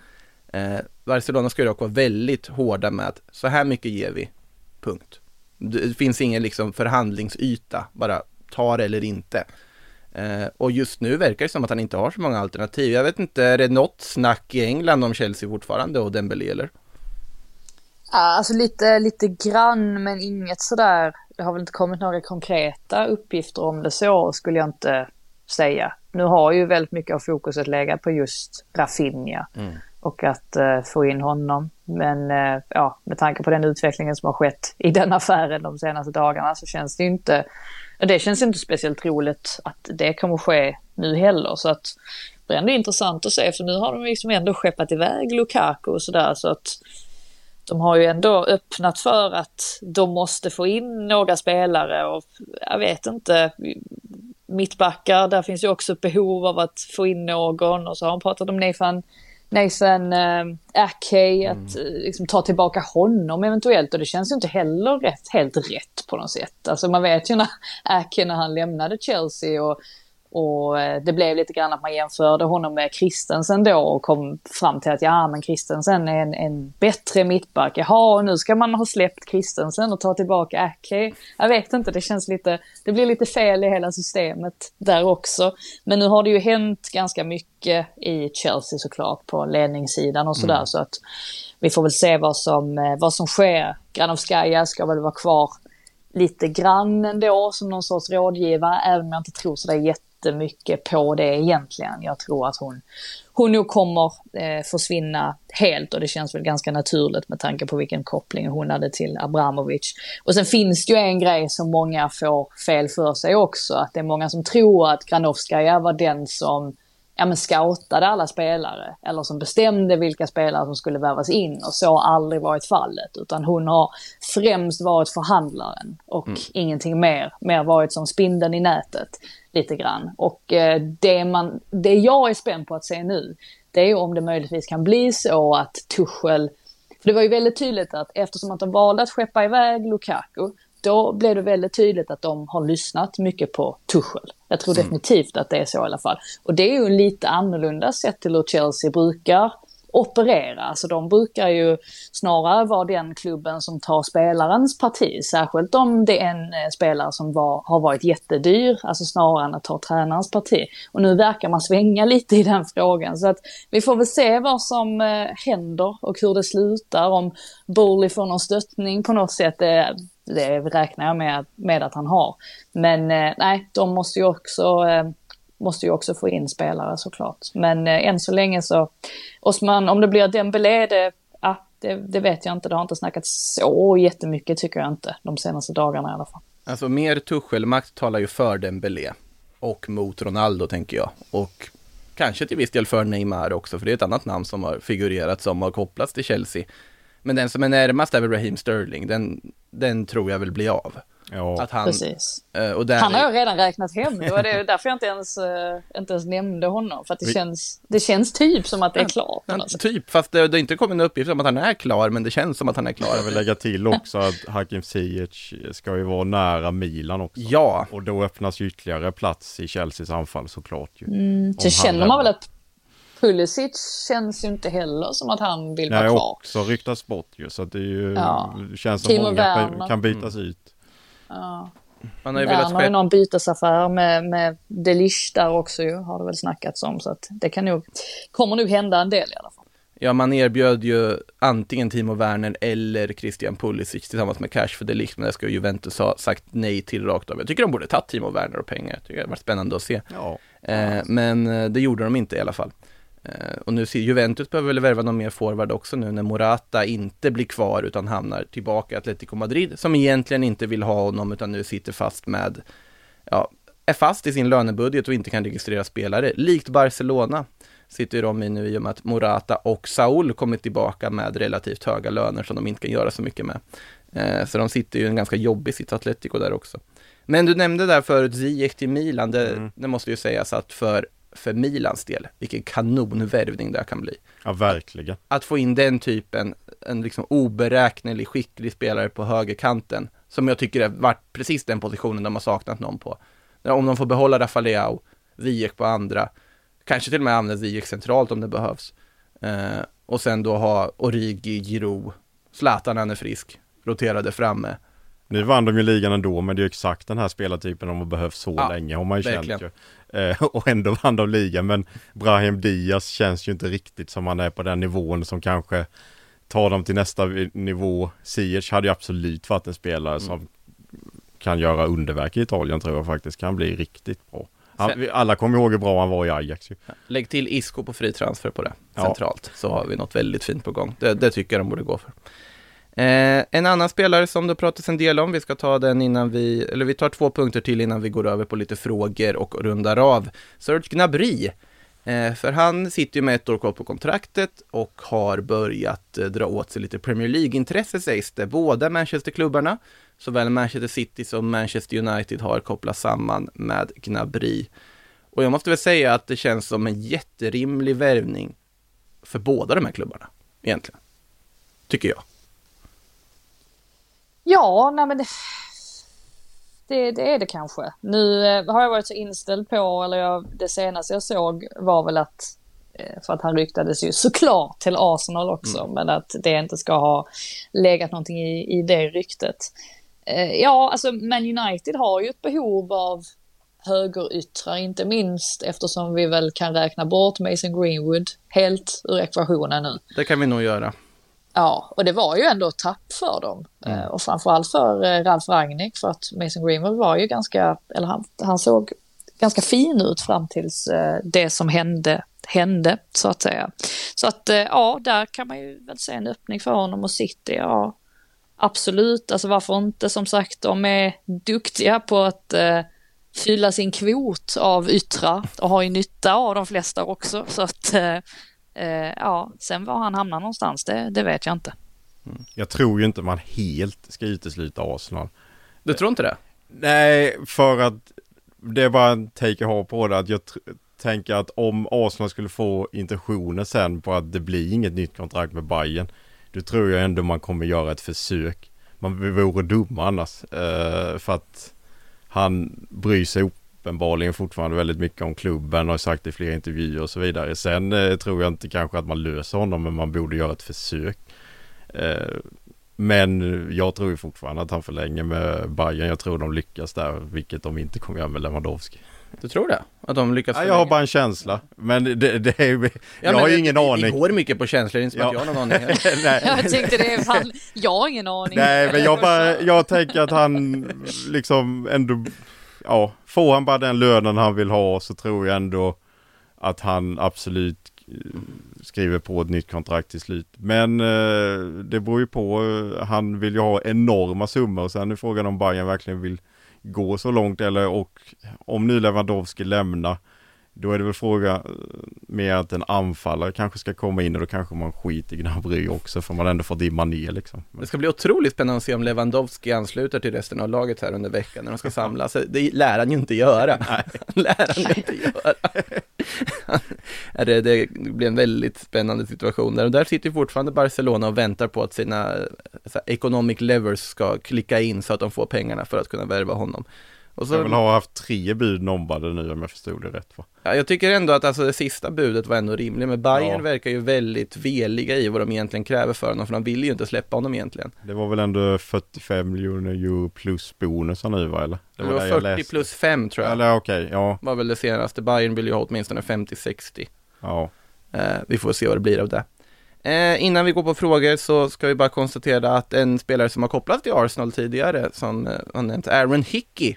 Eh, Barcelona ska ju dock vara väldigt hårda med att så här mycket ger vi, punkt. Det finns ingen liksom förhandlingsyta, bara ta det eller inte. Eh, och just nu verkar det som att han inte har så många alternativ. Jag vet inte, är det något snack i England om Chelsea fortfarande och Dembélé eller? Ja, alltså lite, lite grann men inget sådär. Det har väl inte kommit några konkreta uppgifter om det så skulle jag inte säga. Nu har ju väldigt mycket av fokuset legat på just Rafinha mm. och att uh, få in honom. Men uh, ja, med tanke på den utvecklingen som har skett i den (laughs) affären de senaste dagarna så känns det ju inte det känns inte speciellt roligt att det kommer ske nu heller. Så att det är ändå intressant att se för nu har de liksom ändå skeppat iväg Lukaku och sådär så att de har ju ändå öppnat för att de måste få in några spelare och jag vet inte, mittbackar, där finns ju också ett behov av att få in någon och så har de pratat om Nathan Nathan äh, Ake, att mm. Eh, liksom, ta tillbaka honom eventuellt. Och det känns ju inte heller rätt, helt rätt på något sätt. Alltså man vet ju när (laughs) Ake när han lämnade Chelsea och och eh, det blev lite grann att man jämförde honom med Christensen då och kom fram till att ja men Christensen är en, en bättre mittback. Jaha, och nu ska man ha släppt Christensen och ta tillbaka Ackley. Jag vet inte, det känns lite, det blir lite fel i hela systemet där också. Men nu har det ju hänt ganska mycket i Chelsea såklart på ledningssidan och sådär mm. så att vi får väl se vad som, eh, vad som sker. Granovskaja ska väl vara kvar lite grann ändå som någon sorts rådgivare, även om jag inte tror sådär jätte jättemycket på det egentligen. Jag tror att hon, hon nog kommer eh, försvinna helt och det känns väl ganska naturligt med tanke på vilken koppling hon hade till Abramovic. Och sen finns det ju en grej som många får fel för sig också, att det är många som tror att Granovskaja var den som ja, men scoutade alla spelare eller som bestämde vilka spelare som skulle värvas in och så har aldrig varit fallet utan hon har främst varit förhandlaren och mm. ingenting mer, mer varit som spindeln i nätet lite grann. Och eh, det, man, det jag är spänd på att se nu, det är om det möjligtvis kan bli så att Tuchel, för det var ju väldigt tydligt att eftersom att de valde att skeppa iväg Lukaku, då blev det väldigt tydligt att de har lyssnat mycket på Tuchel. Jag tror mm. definitivt att det är så i alla fall. Och det är ju lite annorlunda sett till hur Chelsea brukar operera. Alltså de brukar ju snarare vara den klubben som tar spelarens parti, särskilt om det är en eh, spelare som var, har varit jättedyr, alltså snarare än att ta tränarens parti. Och nu verkar man svänga lite i den frågan, så att vi får väl se vad som eh, händer och hur det slutar, om Bowley får någon stöttning på något sätt. Det, det räknar jag med, med att han har. Men eh, nej, de måste ju också eh, måste ju också få in spelare såklart. Men eh, än så länge så, Osman, om det blir Dembélé, det, ah, det, det vet jag inte. Det har inte snackats så jättemycket tycker jag inte, de senaste dagarna i alla fall. Alltså mer Tuchel-makt talar ju för Dembélé och mot Ronaldo tänker jag. Och kanske till viss del för Neymar också, för det är ett annat namn som har figurerat som har kopplats till Chelsea. Men den som är närmast är väl Raheem Sterling, den, den tror jag vill bli av. Ja. Att han, Precis. eh, och där, Han har jag redan räknat hem. Det var det, därför jag inte ens, eh, inte ens nämnde honom. För att det känns, det känns typ som att det är klart. Ja, Alltså. typ, fast det, det har inte kommit en uppgift om att han är klar, men det känns som att han är klar. Jag vill lägga till också att Hakim Ziyech ska ju vara nära Milan också. Ja, Och då öppnas ju ytterligare plats i Chelseas anfall såklart ju. Mm, så känner man väl att Pulisic känns ju inte heller som att han vill Nej, vara kvar. också ryktas bort ju. Så att det är ju, Ja. känns som Timo många Werner. kan bytas ut. Ja. man har ju velat har ju någon bytesaffär med, med Delish där också ju, har det väl snackats om. Så att det kan nog, kommer nog hända en del i alla fall. Ja, man erbjöd ju antingen Timo Werner eller Christian Pulisic tillsammans med cash för det liksom, det ska ju Juventus ha sagt nej till rakt av. Jag tycker de borde tagit Timo Werner och pengar. Jag tycker det har varit spännande att se. Ja. Eh, men eh, det gjorde de inte i alla fall. Eh, och nu ser Juventus behöver väl värva någon mer forward också nu när Morata inte blir kvar utan hamnar tillbaka i Atletico Madrid som egentligen inte vill ha honom utan nu sitter fast med, ja, är fast i sin lönebudget och inte kan registrera spelare. Likt Barcelona sitter de i nu i och med att Morata och Saul kommit tillbaka med relativt höga löner som de inte kan göra så mycket med. Eh, så de sitter ju i en ganska jobbig sitt Atletico där också. Men du nämnde där förut Ziyech till Milan, det, Mm. det måste ju sägas att för, för Milans del, vilken kanonvärvning det kan bli. Ja, verkligen. Att få in den typen, en liksom oberäknelig, skicklig spelare på högerkanten, som jag tycker har varit precis den positionen de har saknat någon på. Om de får behålla Rafaleao, Ziyech på andra, kanske till och med använda Ziyech centralt om det behövs. Eh, och sen då ha Origi, Giroud, Zlatan när han är frisk, roterade framme. Nu vann de ju ligan ändå, men det är ju exakt den här spelartypen de har behövt så Ja, länge har man ju känt verkligen. ju. Eh, och ändå vann de ligan, men Brahim Diaz känns ju inte riktigt som han är på den nivån som kanske tar dem till nästa nivå. Ziyech hade ju absolut varit en spelare som kan göra underverk i Italien tror jag faktiskt, kan bli riktigt bra. Han, alla kommer ihåg hur bra han var i Ajax ju. Lägg till Isco på fri transfer på det, Ja. centralt, så har vi något väldigt fint på gång. Det, det tycker jag de borde gå för. Eh, en annan spelare som det pratas en del om, vi ska ta den innan vi, eller vi tar två punkter till innan vi går över på lite frågor och rundar av. Serge Gnabry, eh, för han sitter ju med ett år kvar på kontraktet och har börjat eh, dra åt sig lite Premier League-intresse sägs det. Båda Manchester-klubbarna, såväl Manchester City som Manchester United har kopplats samman med Gnabry. Och jag måste väl säga att det känns som en jätterimlig värvning för båda de här klubbarna, egentligen. Tycker jag. Ja, nej men det, det, det är det kanske. Nu eh, har jag varit så inställd på, eller jag, det senaste jag såg var väl att, eh, för att han ryktades ju såklart till Arsenal också, men att det inte ska ha legat någonting i, i det ryktet. Eh, ja, alltså Man United har ju ett behov av högeryttrar, inte minst eftersom vi väl kan räkna bort Mason Greenwood helt ur ekvationen nu. Det kan vi nog göra. Ja, och det var ju ändå ett tapp för dem. Mm. Eh, och framförallt för eh, Ralf Rangnick för att Mason Greenwood var ju ganska, eller han, han såg ganska fin ut fram tills eh, det som hände hände så att säga. Så att ja, där kan man ju väl se en öppning för honom och City, ja absolut, alltså varför inte som sagt, de är duktiga på att eh, fylla sin kvot av yttrar och har ju nytta av de flesta också så att eh, eh, ja, sen var han hamnar någonstans, det, det vet jag inte. Jag tror ju inte man helt ska utesluta Arsenal. Du tror inte det? Nej, för att det är bara en take jag har på det. Att jag tänker att om Arsenal skulle få intentioner sen på att det blir inget nytt kontrakt med Bayern Då tror jag ändå man kommer göra ett försök. Man vore dumma annars. Eh, för att han bryr sig uppenbarligen fortfarande väldigt mycket om klubben och har sagt i flera intervjuer och så vidare. Sen eh, tror jag inte kanske att man löser honom men man borde göra ett försök. Eh, men jag tror ju fortfarande att han förlänger med Bayern. Jag tror de lyckas där, vilket de inte kommer göra med Lewandowski. Du tror det? Att de lyckas Ja, jag har bara en känsla. Men det, det är. Ja, jag har ju det- ingen det- aning. Det går mycket på känslor, inte som att Ja. jag har någon aning. (laughs) Nej. (laughs) Jag tänkte det, fan, jag har ingen aning. Nej, men jag bara, jag tänker att han (laughs) liksom ändå, ja, får han bara den lönen han vill ha så tror jag ändå att han absolut eh, skriver på ett nytt kontrakt till slut. Men eh, det beror ju på, eh, han vill ju ha enorma summor och sen är frågan om Bayern verkligen vill gå så långt eller och om nu Lewandowski lämnar Då är det väl fråga eh, mer att en anfallare kanske ska komma in och då kanske man skiter i Gnabry också för man har ändå fått in Mané liksom. Det ska bli otroligt spännande att se om Lewandowski ansluter till resten av laget här under veckan när de ska samlas. Det lär han ju inte göra. (laughs) Nej. (laughs) lär han ju inte göra. (laughs) det, det blir en väldigt spännande situation där. Och där sitter fortfarande Barcelona och väntar på att sina här, economic levers ska klicka in så att de får pengarna för att kunna värva honom. Och så, jag vill ha haft tre bud nobbade nu om jag förstod det rätt va? Ja, jag tycker ändå att alltså, det sista budet var ändå rimligt, men Bayern ja. verkar ju väldigt veliga i vad de egentligen kräver för honom, för de vill ju inte släppa honom egentligen. Det var väl ändå 45 miljoner euro plus bonusar nu va, eller? Det var, det var 40 plus 5 tror jag. Eller okej, okay, ja. Var väl det senaste, Bayern vill ju ha åtminstone 50-60. Ja. Eh, vi får se vad det blir av det. Eh, innan vi går på frågor så ska vi bara konstatera att en spelare som har kopplats till Arsenal tidigare, som eh, har nämnt Aaron Hickey,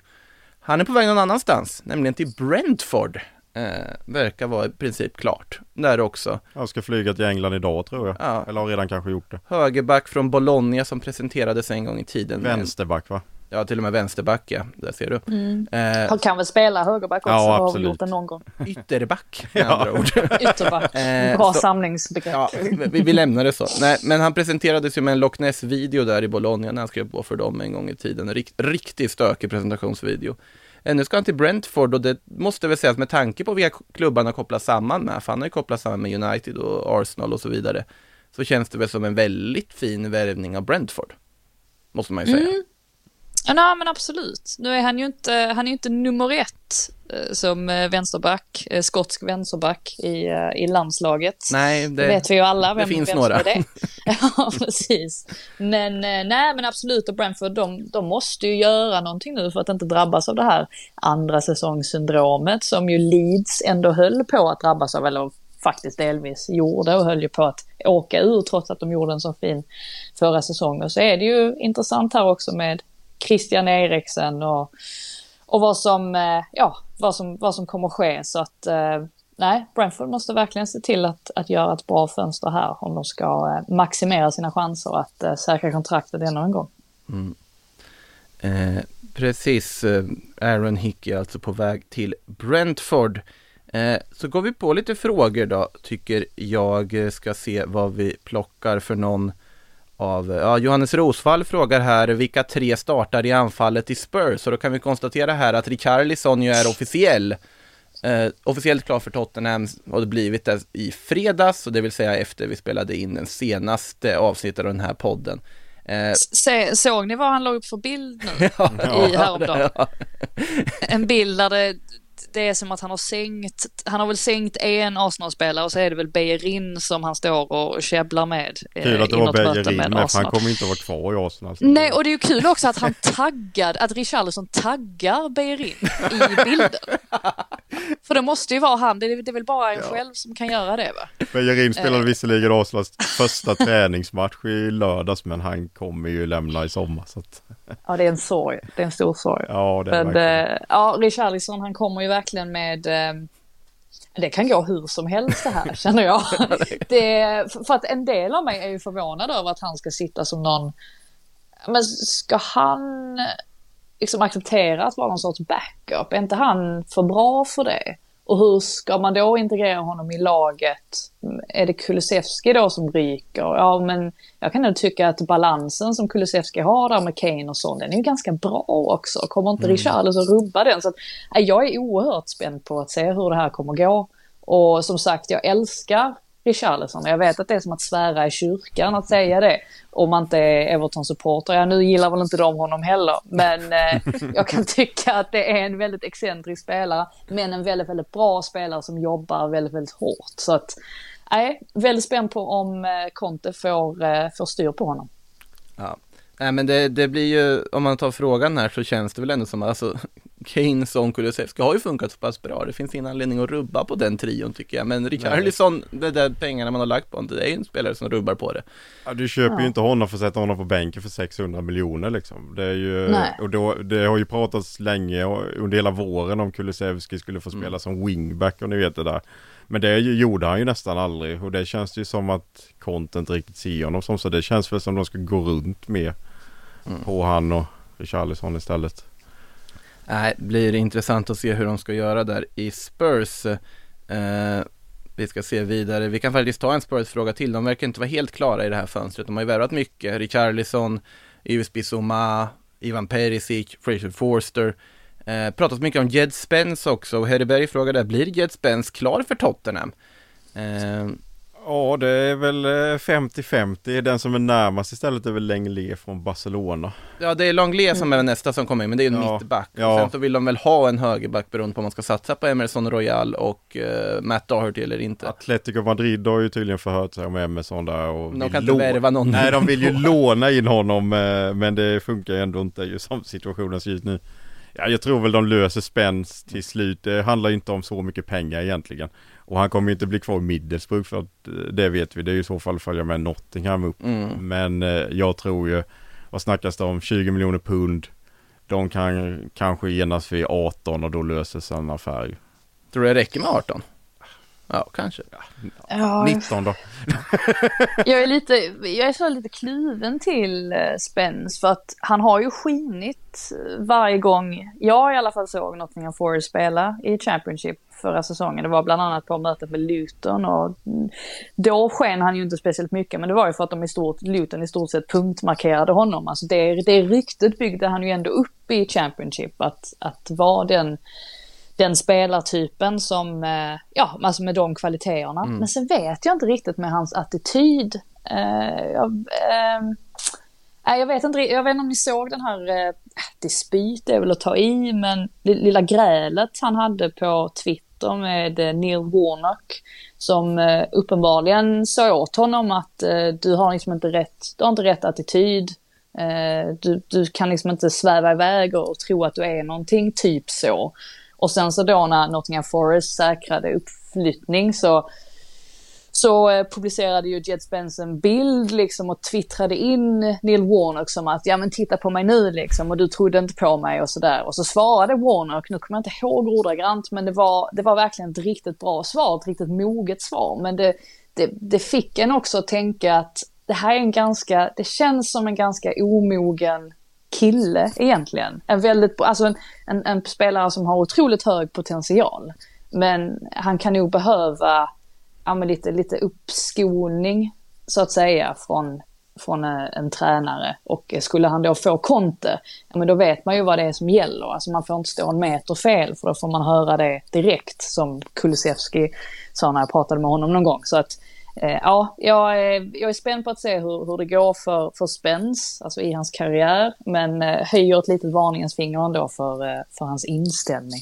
han är på väg någon annanstans, nämligen till Brentford. Eh, verkar vara i princip klart där också. Han ska flyga till England idag tror jag. Ja. Eller har redan kanske gjort det. Högerback från Bologna som presenterades en gång i tiden. Vänsterback va? Ja, till och med vänsterback ja, där ser du. Mm. Eh, Han kan väl spela högerback också, ja, absolut. har gjort det någon gång. Ytterback (laughs) med ja. andra ord. (laughs) Ytterback, eh, bra så, samlingsbegrepp. Ja, vi, vi lämnar det så. Nej, men han presenterades ju med en Loch Ness-video där i Bologna när han skrev på för dem en gång i tiden. Rikt, riktigt stökig presentationsvideo. Eh, nu ska han till Brentford och det måste väl sägas med tanke på vilka klubbarna kopplas samman med, för han har ju kopplats samman med United och Arsenal och så vidare, så känns det väl som en väldigt fin värvning av Brentford. Måste man ju säga. Mm. Ja, nej, men absolut. Nu är han ju inte, han är inte nummer ett eh, som eh, vänsterback, eh, skotsk vänsterback i, i landslaget. Nej, det, det vet vi ju alla vem, det finns vem några. det (laughs) Ja, precis. Men nej, men absolut, och Brentford, de, de måste ju göra någonting nu för att inte drabbas av det här andra säsongssyndromet som ju Leeds ändå höll på att drabbas av, eller faktiskt delvis gjorde och höll ju på att åka ur trots att de gjorde en så fin förra säsongen. Så är det ju intressant här också med Christian Eriksen och, och vad, som, eh, ja, vad, som, vad som kommer ske. Så att eh, nej, Brentford måste verkligen se till att, att göra ett bra fönster här om de ska eh, maximera sina chanser att säkra kontraktet ännu en gång. Mm. Eh, precis, Aaron Hickey alltså på väg till Brentford. Eh, så går vi på lite frågor då, tycker jag ska se vad vi plockar för någon av, ja, Johannes Rosvall frågar här vilka tre startar i anfallet i Spurs och då kan vi konstatera här att Richarlison ju är officiell eh, officiellt klar för Tottenham har det blivit det i fredags och det vill säga efter vi spelade in den senaste avsnittet av den här podden. Eh, Se, såg ni vad han la upp för bild nu (laughs) ja, i häromdagen? Ja. En bild där det det är som att han har sänkt, han har väl sänkt en Arsenal-spelare och så är det väl Beijerin som han står och käbblar med. Eh, kul att det var Beijerin med, med för han kommer inte att vara kvar i Arsenal. Nej, och det är ju kul också att han (laughs) taggar, att Richarlison taggar Beijerin i bilden. (laughs) för det måste ju vara han, det är, det är väl bara en ja. själv som kan göra det va? Beijerin spelade eh. visserligen Arsenals första träningsmatch i lördags men han kommer ju lämna i sommar så att... Ja, det är en sorg. Det är en stor sorg. Ja, det är Men, verkligen. Eh, ja, Richarlison han kommer ju verkligen med eh, det kan gå hur som helst det här (laughs) känner jag. (laughs) Det, för att en del av mig är ju förvånad över att han ska sitta som någon, men ska han liksom acceptera att vara någon sorts backup? Är inte han för bra för det? Och hur ska man då integrera honom i laget? Är det Kulusevski då som ryker? Ja, men jag kan nog tycka att balansen som Kulusevski har där med Kane och sånt, den är ju ganska bra också. Kommer inte mm. Richarlison rubba den? Så att, jag är oerhört spänd på att se hur det här kommer gå. Och som sagt, jag älskar Richarlison. Jag vet att det är som att svära i kyrkan att säga det. Om man inte är Everton-supporter. Ja, nu gillar väl inte de honom heller. Men eh, (laughs) jag kan tycka att det är en väldigt excentrisk spelare. Men en väldigt, väldigt bra spelare som jobbar väldigt, väldigt hårt. Så att, nej, väldigt spänd på om eh, Conte får, eh, får styr på honom. Ja, Nej men det, det blir ju, om man tar frågan här så känns det väl ändå som, alltså Kane, Son, Kulusevski har ju funkat så pass bra. Det finns ingen anledning att rubba på den trion tycker jag. Men Richarlison, de där pengarna man har lagt på honom, det är ju en spelare som rubbar på det. Ja, du köper ja. ju inte honom för att sätta honom på bänken för 600 miljoner liksom. Det är ju, Nej. och då, det har ju pratats länge under hela våren om Kulusevski skulle få spela mm. som wingback och ni vet det där. Men det gjorde han ju nästan aldrig och det känns ju som att content riktigt ser honom som så det känns väl som att de ska gå runt med mm. på han och Richarlison istället. Nej, blir intressant att se hur de ska göra där i Spurs. Eh, vi ska se vidare. Vi kan faktiskt ta en Spurs-fråga till. De verkar inte vara helt klara i det här fönstret. De har ju värvat mycket. Richarlison, Yves Bissouma, Ivan Perisic, Fraser Forster. Äh, eh, pratat mycket om Jed Spence också och Hedberg frågade, blir Jed Spence klar för Tottenham? Eh, Ja, det är väl eh, 50-50. Den som är närmast istället är väl Lenglet från Barcelona. ja, det är Longley som är nästa som kommer in, men det är en Ja, mittback. ja. Och sen så vill de väl ha en högerback beroende på om man ska satsa på Emerson Royal och eh, Matt Doherty eller inte. Atletico Madrid har ju tydligen förhört sig om Emerson där och De kan inte värva någon. Nej, de vill ju (laughs) låna in honom eh, men det funkar ju ändå inte ju som situationen ser ut nu. Ja, jag tror väl de löser Spence till slut. Det handlar ju inte om så mycket pengar egentligen. Och han kommer ju inte bli kvar i Middlesbrough för att eh, det vet vi. Det är ju i så fall följa med Nottingham upp. Mm. Men eh, jag tror ju, vad snackas det om, 20 miljoner pund. De kan kanske enas vid 18 och då löser sig en affär. Tror du det räcker med 18? Ja, kanske. Ja, 19 då. (laughs) jag är lite, jag är så lite kluven till eh, Spence för att han har ju skinit eh, varje gång jag i alla fall såg Nottingham Forest spela i Championship förra säsongen. Det var bland annat på mötet med Luton och mm, då sken han ju inte speciellt mycket men det var ju för att de i stort, Luton i stort sett punktmarkerade honom. Alltså det, det ryktet byggde han ju ändå upp i Championship att, att vara den den spelartypen som, eh, ja, alltså med de kvaliteterna. Mm. Men sen vet jag inte riktigt med hans attityd. Eh, jag, nej, jag, vet inte, jag vet inte om ni såg den här, eh, dispyt är väl att ta i, men det lilla grälet han hade på Twitter med Neil Warnock. Som eh, uppenbarligen sa åt honom att du har liksom inte rätt, du har inte rätt attityd. Du, du kan liksom inte sväva iväg och, och tro att du är någonting, typ så. Och sen så då när Nottingham Forest säkrade uppflyttning så, så eh, publicerade ju Jed Spence en bild liksom och twittrade in Neil Warnock som att ja men titta på mig nu liksom och du trodde inte på mig och sådär. Och så svarade Warnock, nu kommer jag inte ihåg ordagrant men det var, det var verkligen ett riktigt bra svar, ett riktigt moget svar. Men det, det, det fick en också att tänka att det här är en ganska, det känns som en ganska omogen kille egentligen. En väldigt, alltså en, en, en spelare som har otroligt hög potential. Men han kan nog behöva ja, men lite, lite uppskolning så att säga från, från eh, en tränare. Och skulle han då få Conte, ja, men då vet man ju vad det är som gäller. Alltså man får inte stå en meter fel för då får man höra det direkt som Kulusevski sa när jag pratade med honom någon gång. Så att eh, Eh, ja, jag är, jag är spänd på att se hur, hur det går för, för Spence, alltså i hans karriär. Men eh, höjer ett litet varningens finger ändå för, för hans inställning.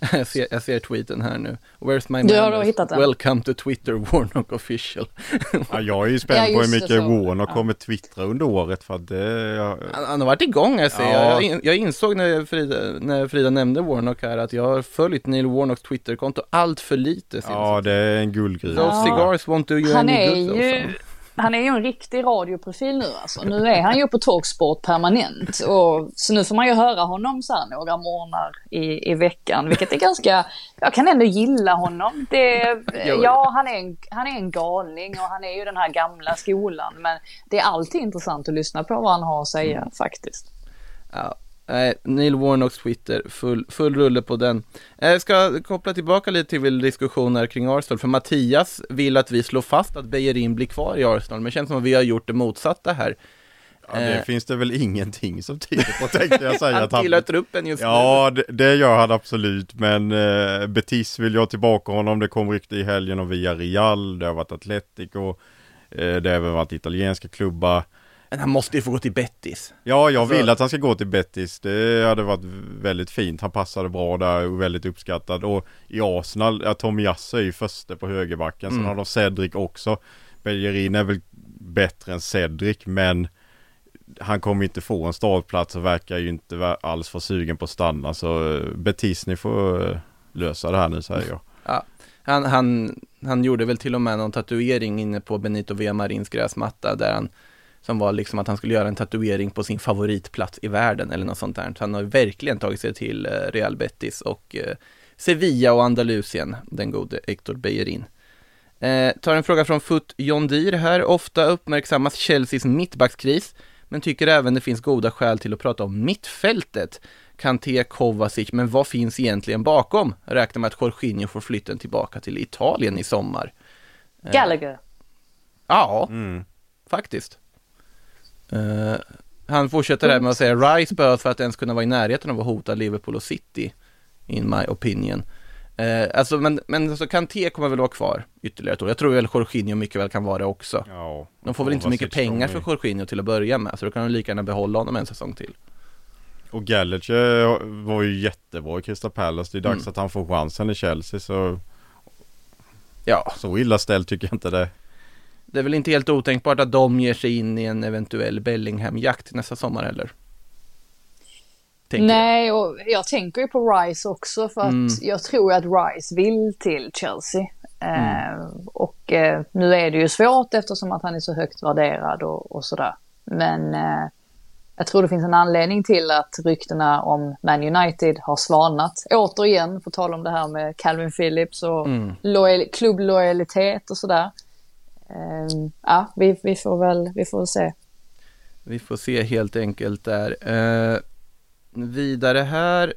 (laughs) jag, ser, jag ser tweeten här nu. Where's my Du har hittat den? Welcome to Twitter, Warnock official. (laughs) Ja, jag är ju spänd Ja, på hur mycket så. Warnock kommer twittra under året för att det... Jag, Han, han har varit igång här ser Ja. jag. Jag, in, jag insåg när Frida, när Frida nämnde Warnock här att jag har följt Neil Warnocks Twitterkonto allt för lite. ja, det är en guldgruva. Those cigars won't do you Han any är good. ju. Han är ju en riktig radioprofil nu alltså. Nu är han ju på Talksport permanent. Och, så nu får man ju höra honom så här några morgnar i, i veckan. Vilket är ganska, jag kan ändå gilla honom. Det, ja, han är, en, han är en galning och han är ju den här gamla skolan. Men det är alltid intressant att lyssna på vad han har att säga Mm. faktiskt. Ja, nej, Neil Warnocks Twitter, full, full rulle på den. Jag ska koppla tillbaka lite till diskussioner kring Arsenal, för Mattias vill att vi slår fast att Bejerin blir kvar i Arsenal, men det känns som att vi har gjort det motsatta här. Ja, det Eh. finns det väl ingenting som tyder på tänkte jag säga. (laughs) Han tillhör truppen just Ja, det, det gör han absolut. Men eh, Betis vill jag tillbaka honom. Det kom rykte i helgen om Villarreal. Det har varit Atletico. Eh, det har även varit italienska klubbar. Men han måste ju få gå till Bettis. Ja, jag Alltså- vill att han ska gå till Betis. Det hade varit väldigt fint. Han passade bra där och väldigt uppskattad. Och i Arsenal, ja, Tom Jasse är ju första på högerbacken. Sen Mm. har de Cedric också. Bellerin är väl bättre än Cedric, men han kommer inte få en startplats och verkar ju inte vara alls för sugen på att stanna. Så eh, Betis, ni får eh, lösa det här nu säger jag. Ja, han, han, han gjorde väl till och med någon tatuering inne på Benito Villamarins gräsmatta där han som var liksom att han skulle göra en tatuering på sin favoritplats i världen eller något sånt där. Så han har verkligen tagit sig till eh, Real Betis och eh, Sevilla och Andalusien, den gode Hector Bellerin. Eh, tar en fråga från Foot John Deere här. Ofta uppmärksammas Chelseas mittbackskris, men tycker även det finns goda skäl till att prata om mittfältet. Kanté, Kovacic, men vad finns egentligen bakom? Räknar med att Jorginho får flytten tillbaka till Italien i sommar. Eh, Gallagher. Ja, Mm. faktiskt. Eh, han fortsätter där med att säga Rice behövs för att ens kunna vara i närheten av att hota Liverpool och City. In my opinion. Eh, alltså men, men alltså Kanté kommer väl vara kvar ytterligare ett år. Jag tror väl Jorginho mycket väl kan vara det också. Ja, De får väl inte så mycket pengar för Jorginho till att börja med, så då kan de lika gärna behålla honom en säsong till. Och Gallagher var ju jättebra i Crystal Palace. Det är dags Mm. att han får chansen i Chelsea så Ja, så illa ställt tycker jag inte det. Det är väl inte helt otänkbart att de ger sig in i en eventuell Bellingham-jakt nästa sommar heller. Tänker jag. Nej, och jag tänker ju på Rice också för att Mm. jag tror att Rice vill till Chelsea. Eh, Mm. och eh, nu är det ju svårt eftersom att han är så högt värderad och, och sådär. Men eh, jag tror det finns en anledning till att ryktena om Man United har svalnat. Återigen, på tal om det här med Calvin Phillips och Mm. lojal, klubblojalitet och sådär. Ehm, ja, vi, vi får väl vi får se. Vi får se helt enkelt där. Eh, vidare här.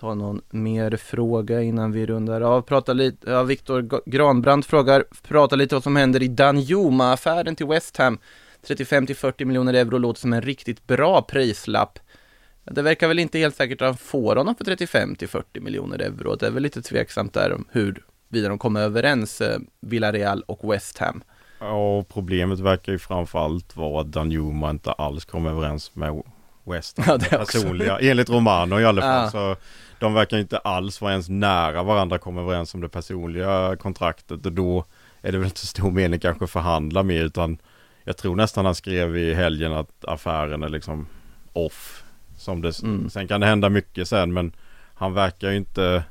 Ta någon mer fråga innan vi rundar av. Prata lite, ja, Viktor G- Granbrand frågar, prata lite vad som händer i Danjuma-affären till West Ham. 35 till 40 miljoner euro låter som en riktigt bra prislapp. Det verkar väl inte helt säkert att han får honom för 35 till 40 miljoner euro. Det är väl lite tveksamt där om hur vidare de kommer överens, eh, Villarreal och West Ham. Ja, problemet verkar ju framförallt vara att Danjuma inte alls kommer överens med West Ham. (laughs) Ja, det också. personliga, enligt Romano i alla fall. Ja. Så de verkar inte alls vara ens nära varandra komma överens om det personliga kontraktet och då är det väl inte så stor mening kanske att förhandla mer utan jag tror nästan han skrev i helgen att affären är liksom off. Som det, Mm. Sen kan det hända mycket sen men han verkar ju inte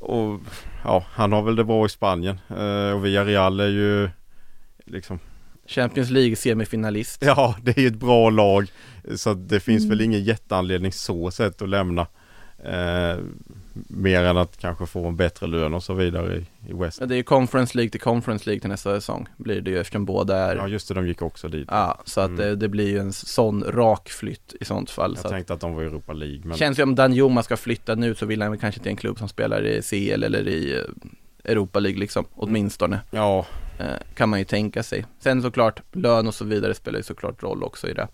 och ja, han har väl det bra i Spanien eh, och Villarreal är ju liksom Champions League semifinalist. Ja, det är ju ett bra lag. Så det finns väl ingen jätteanledning så sett att lämna. Eh, mer än att kanske få en bättre lön och så vidare i, i West. Ja, det är ju Conference League till Conference League till nästa säsong blir det ju eftersom båda är Ja just det, de gick också dit. Ja, så att Mm. det, det blir ju en sån rak flytt i sånt fall. Jag så att, tänkte att de var i Europa League. Men känns ju om Danjuma ska flytta nu så vill han kanske till en klubb som spelar i CL eller i eh, Europa League liksom, åtminstone. ja, Eh, kan man ju tänka sig. Sen såklart, lön och så vidare spelar ju såklart roll också i det.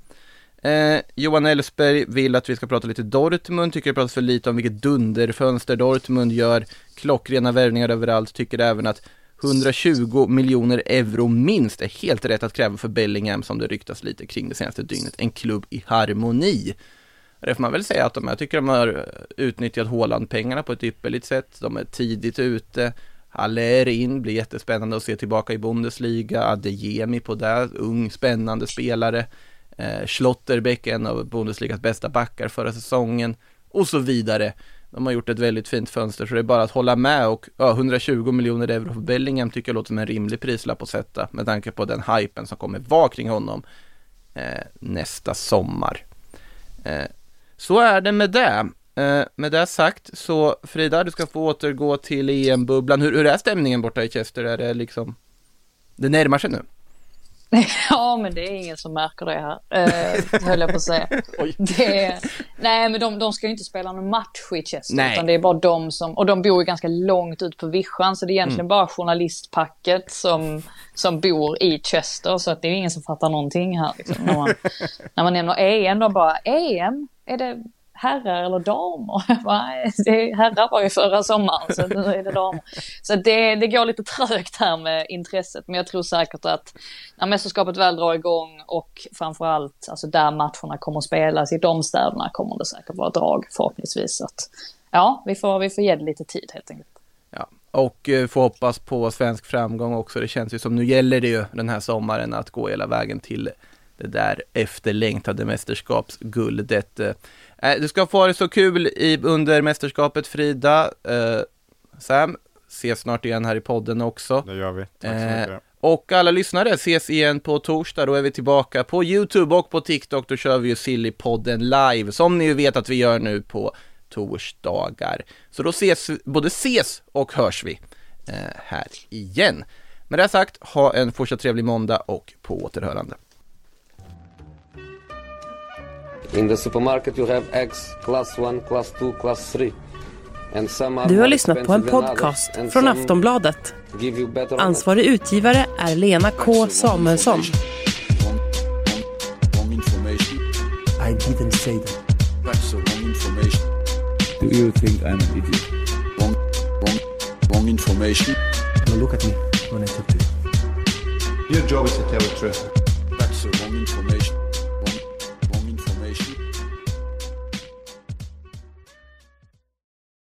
Eh, Johan Elfsberg vill att vi ska prata lite Dortmund, tycker det pratas för lite om vilket dunderfönster Dortmund gör. Klockrena värvningar överallt, tycker även att 120 miljoner euro minst är helt rätt att kräva för Bellingham som det ryktas lite kring det senaste dygnet. En klubb i harmoni. Det får man väl säga att de, jag tycker de har utnyttjat Håland-pengarna på ett ypperligt sätt. De är tidigt ute. Haller in, blir jättespännande att se tillbaka i Bundesliga. Adeyemi på det, ung spännande spelare. Eh, Schlotterbeck, en av Bundesligas bästa backar förra säsongen. Och så vidare. De har gjort ett väldigt fint fönster så det är bara att hålla med och ja, 120 miljoner euro för Bellingham tycker jag låter som en rimlig prislapp att sätta med tanke på den hypen som kommer vara kring honom eh, nästa sommar. Eh, så är det med det. Eh, med det sagt så Frida, du ska få återgå till EM-bubblan. Hur, hur är stämningen borta i Chester? Är det liksom Det närmar sig nu? (laughs) Ja, men det är ingen som märker det här, eh, höll jag på att säga. (laughs) Är, nej, men de, de ska ju inte spela någon match i Chester, Nej. utan det är bara de som, och de bor ju ganska långt ut på vischan, så det är egentligen Mm. bara journalistpacket som, som bor i Chester, så att det är ingen som fattar någonting här. Liksom, när, man, (laughs) när man nämner EM, de bara, EM? Är det herrar eller damer? (laughs) Det är herrar var ju förra sommaren, så nu är det damer. Så det, det går lite trögt här med intresset, men jag tror säkert att när mästerskapet väl drar igång och framförallt alltså där matcherna kommer att spelas i de städerna kommer det säkert vara drag förhoppningsvis. Så att, ja, vi får, vi får ge det lite tid helt enkelt. Ja, och eh, få hoppas på svensk framgång också. Det känns ju som nu gäller det ju den här sommaren att gå hela vägen till det där efterlängtade mästerskapsguldet. Eh, Du ska få ha det så kul i, under mästerskapet Frida. Eh, Sam, ses snart igen här i podden också. det gör vi. Tack så Eh, mycket. och alla lyssnare ses igen på torsdag, då är vi tillbaka på YouTube och på TikTok, då kör vi ju Sillypodden live, som ni ju vet att vi gör nu på torsdagar. Så då ses, både ses och hörs vi eh, här igen. Med det sagt, ha en fortsatt trevlig måndag och på återhörande. In the supermarket you have eggs class 1, class 2, class 3. And some are Du har lyssnat på en podcast från Aftonbladet. Ansvarig utgivare är Lena K Samuelsson. I didn't say that. That's the wrong information. Do you think I'm an idiot? Wrong, wrong, wrong information. Now look at me when I talk to you. Your job is to tell the truth. That's the wrong information.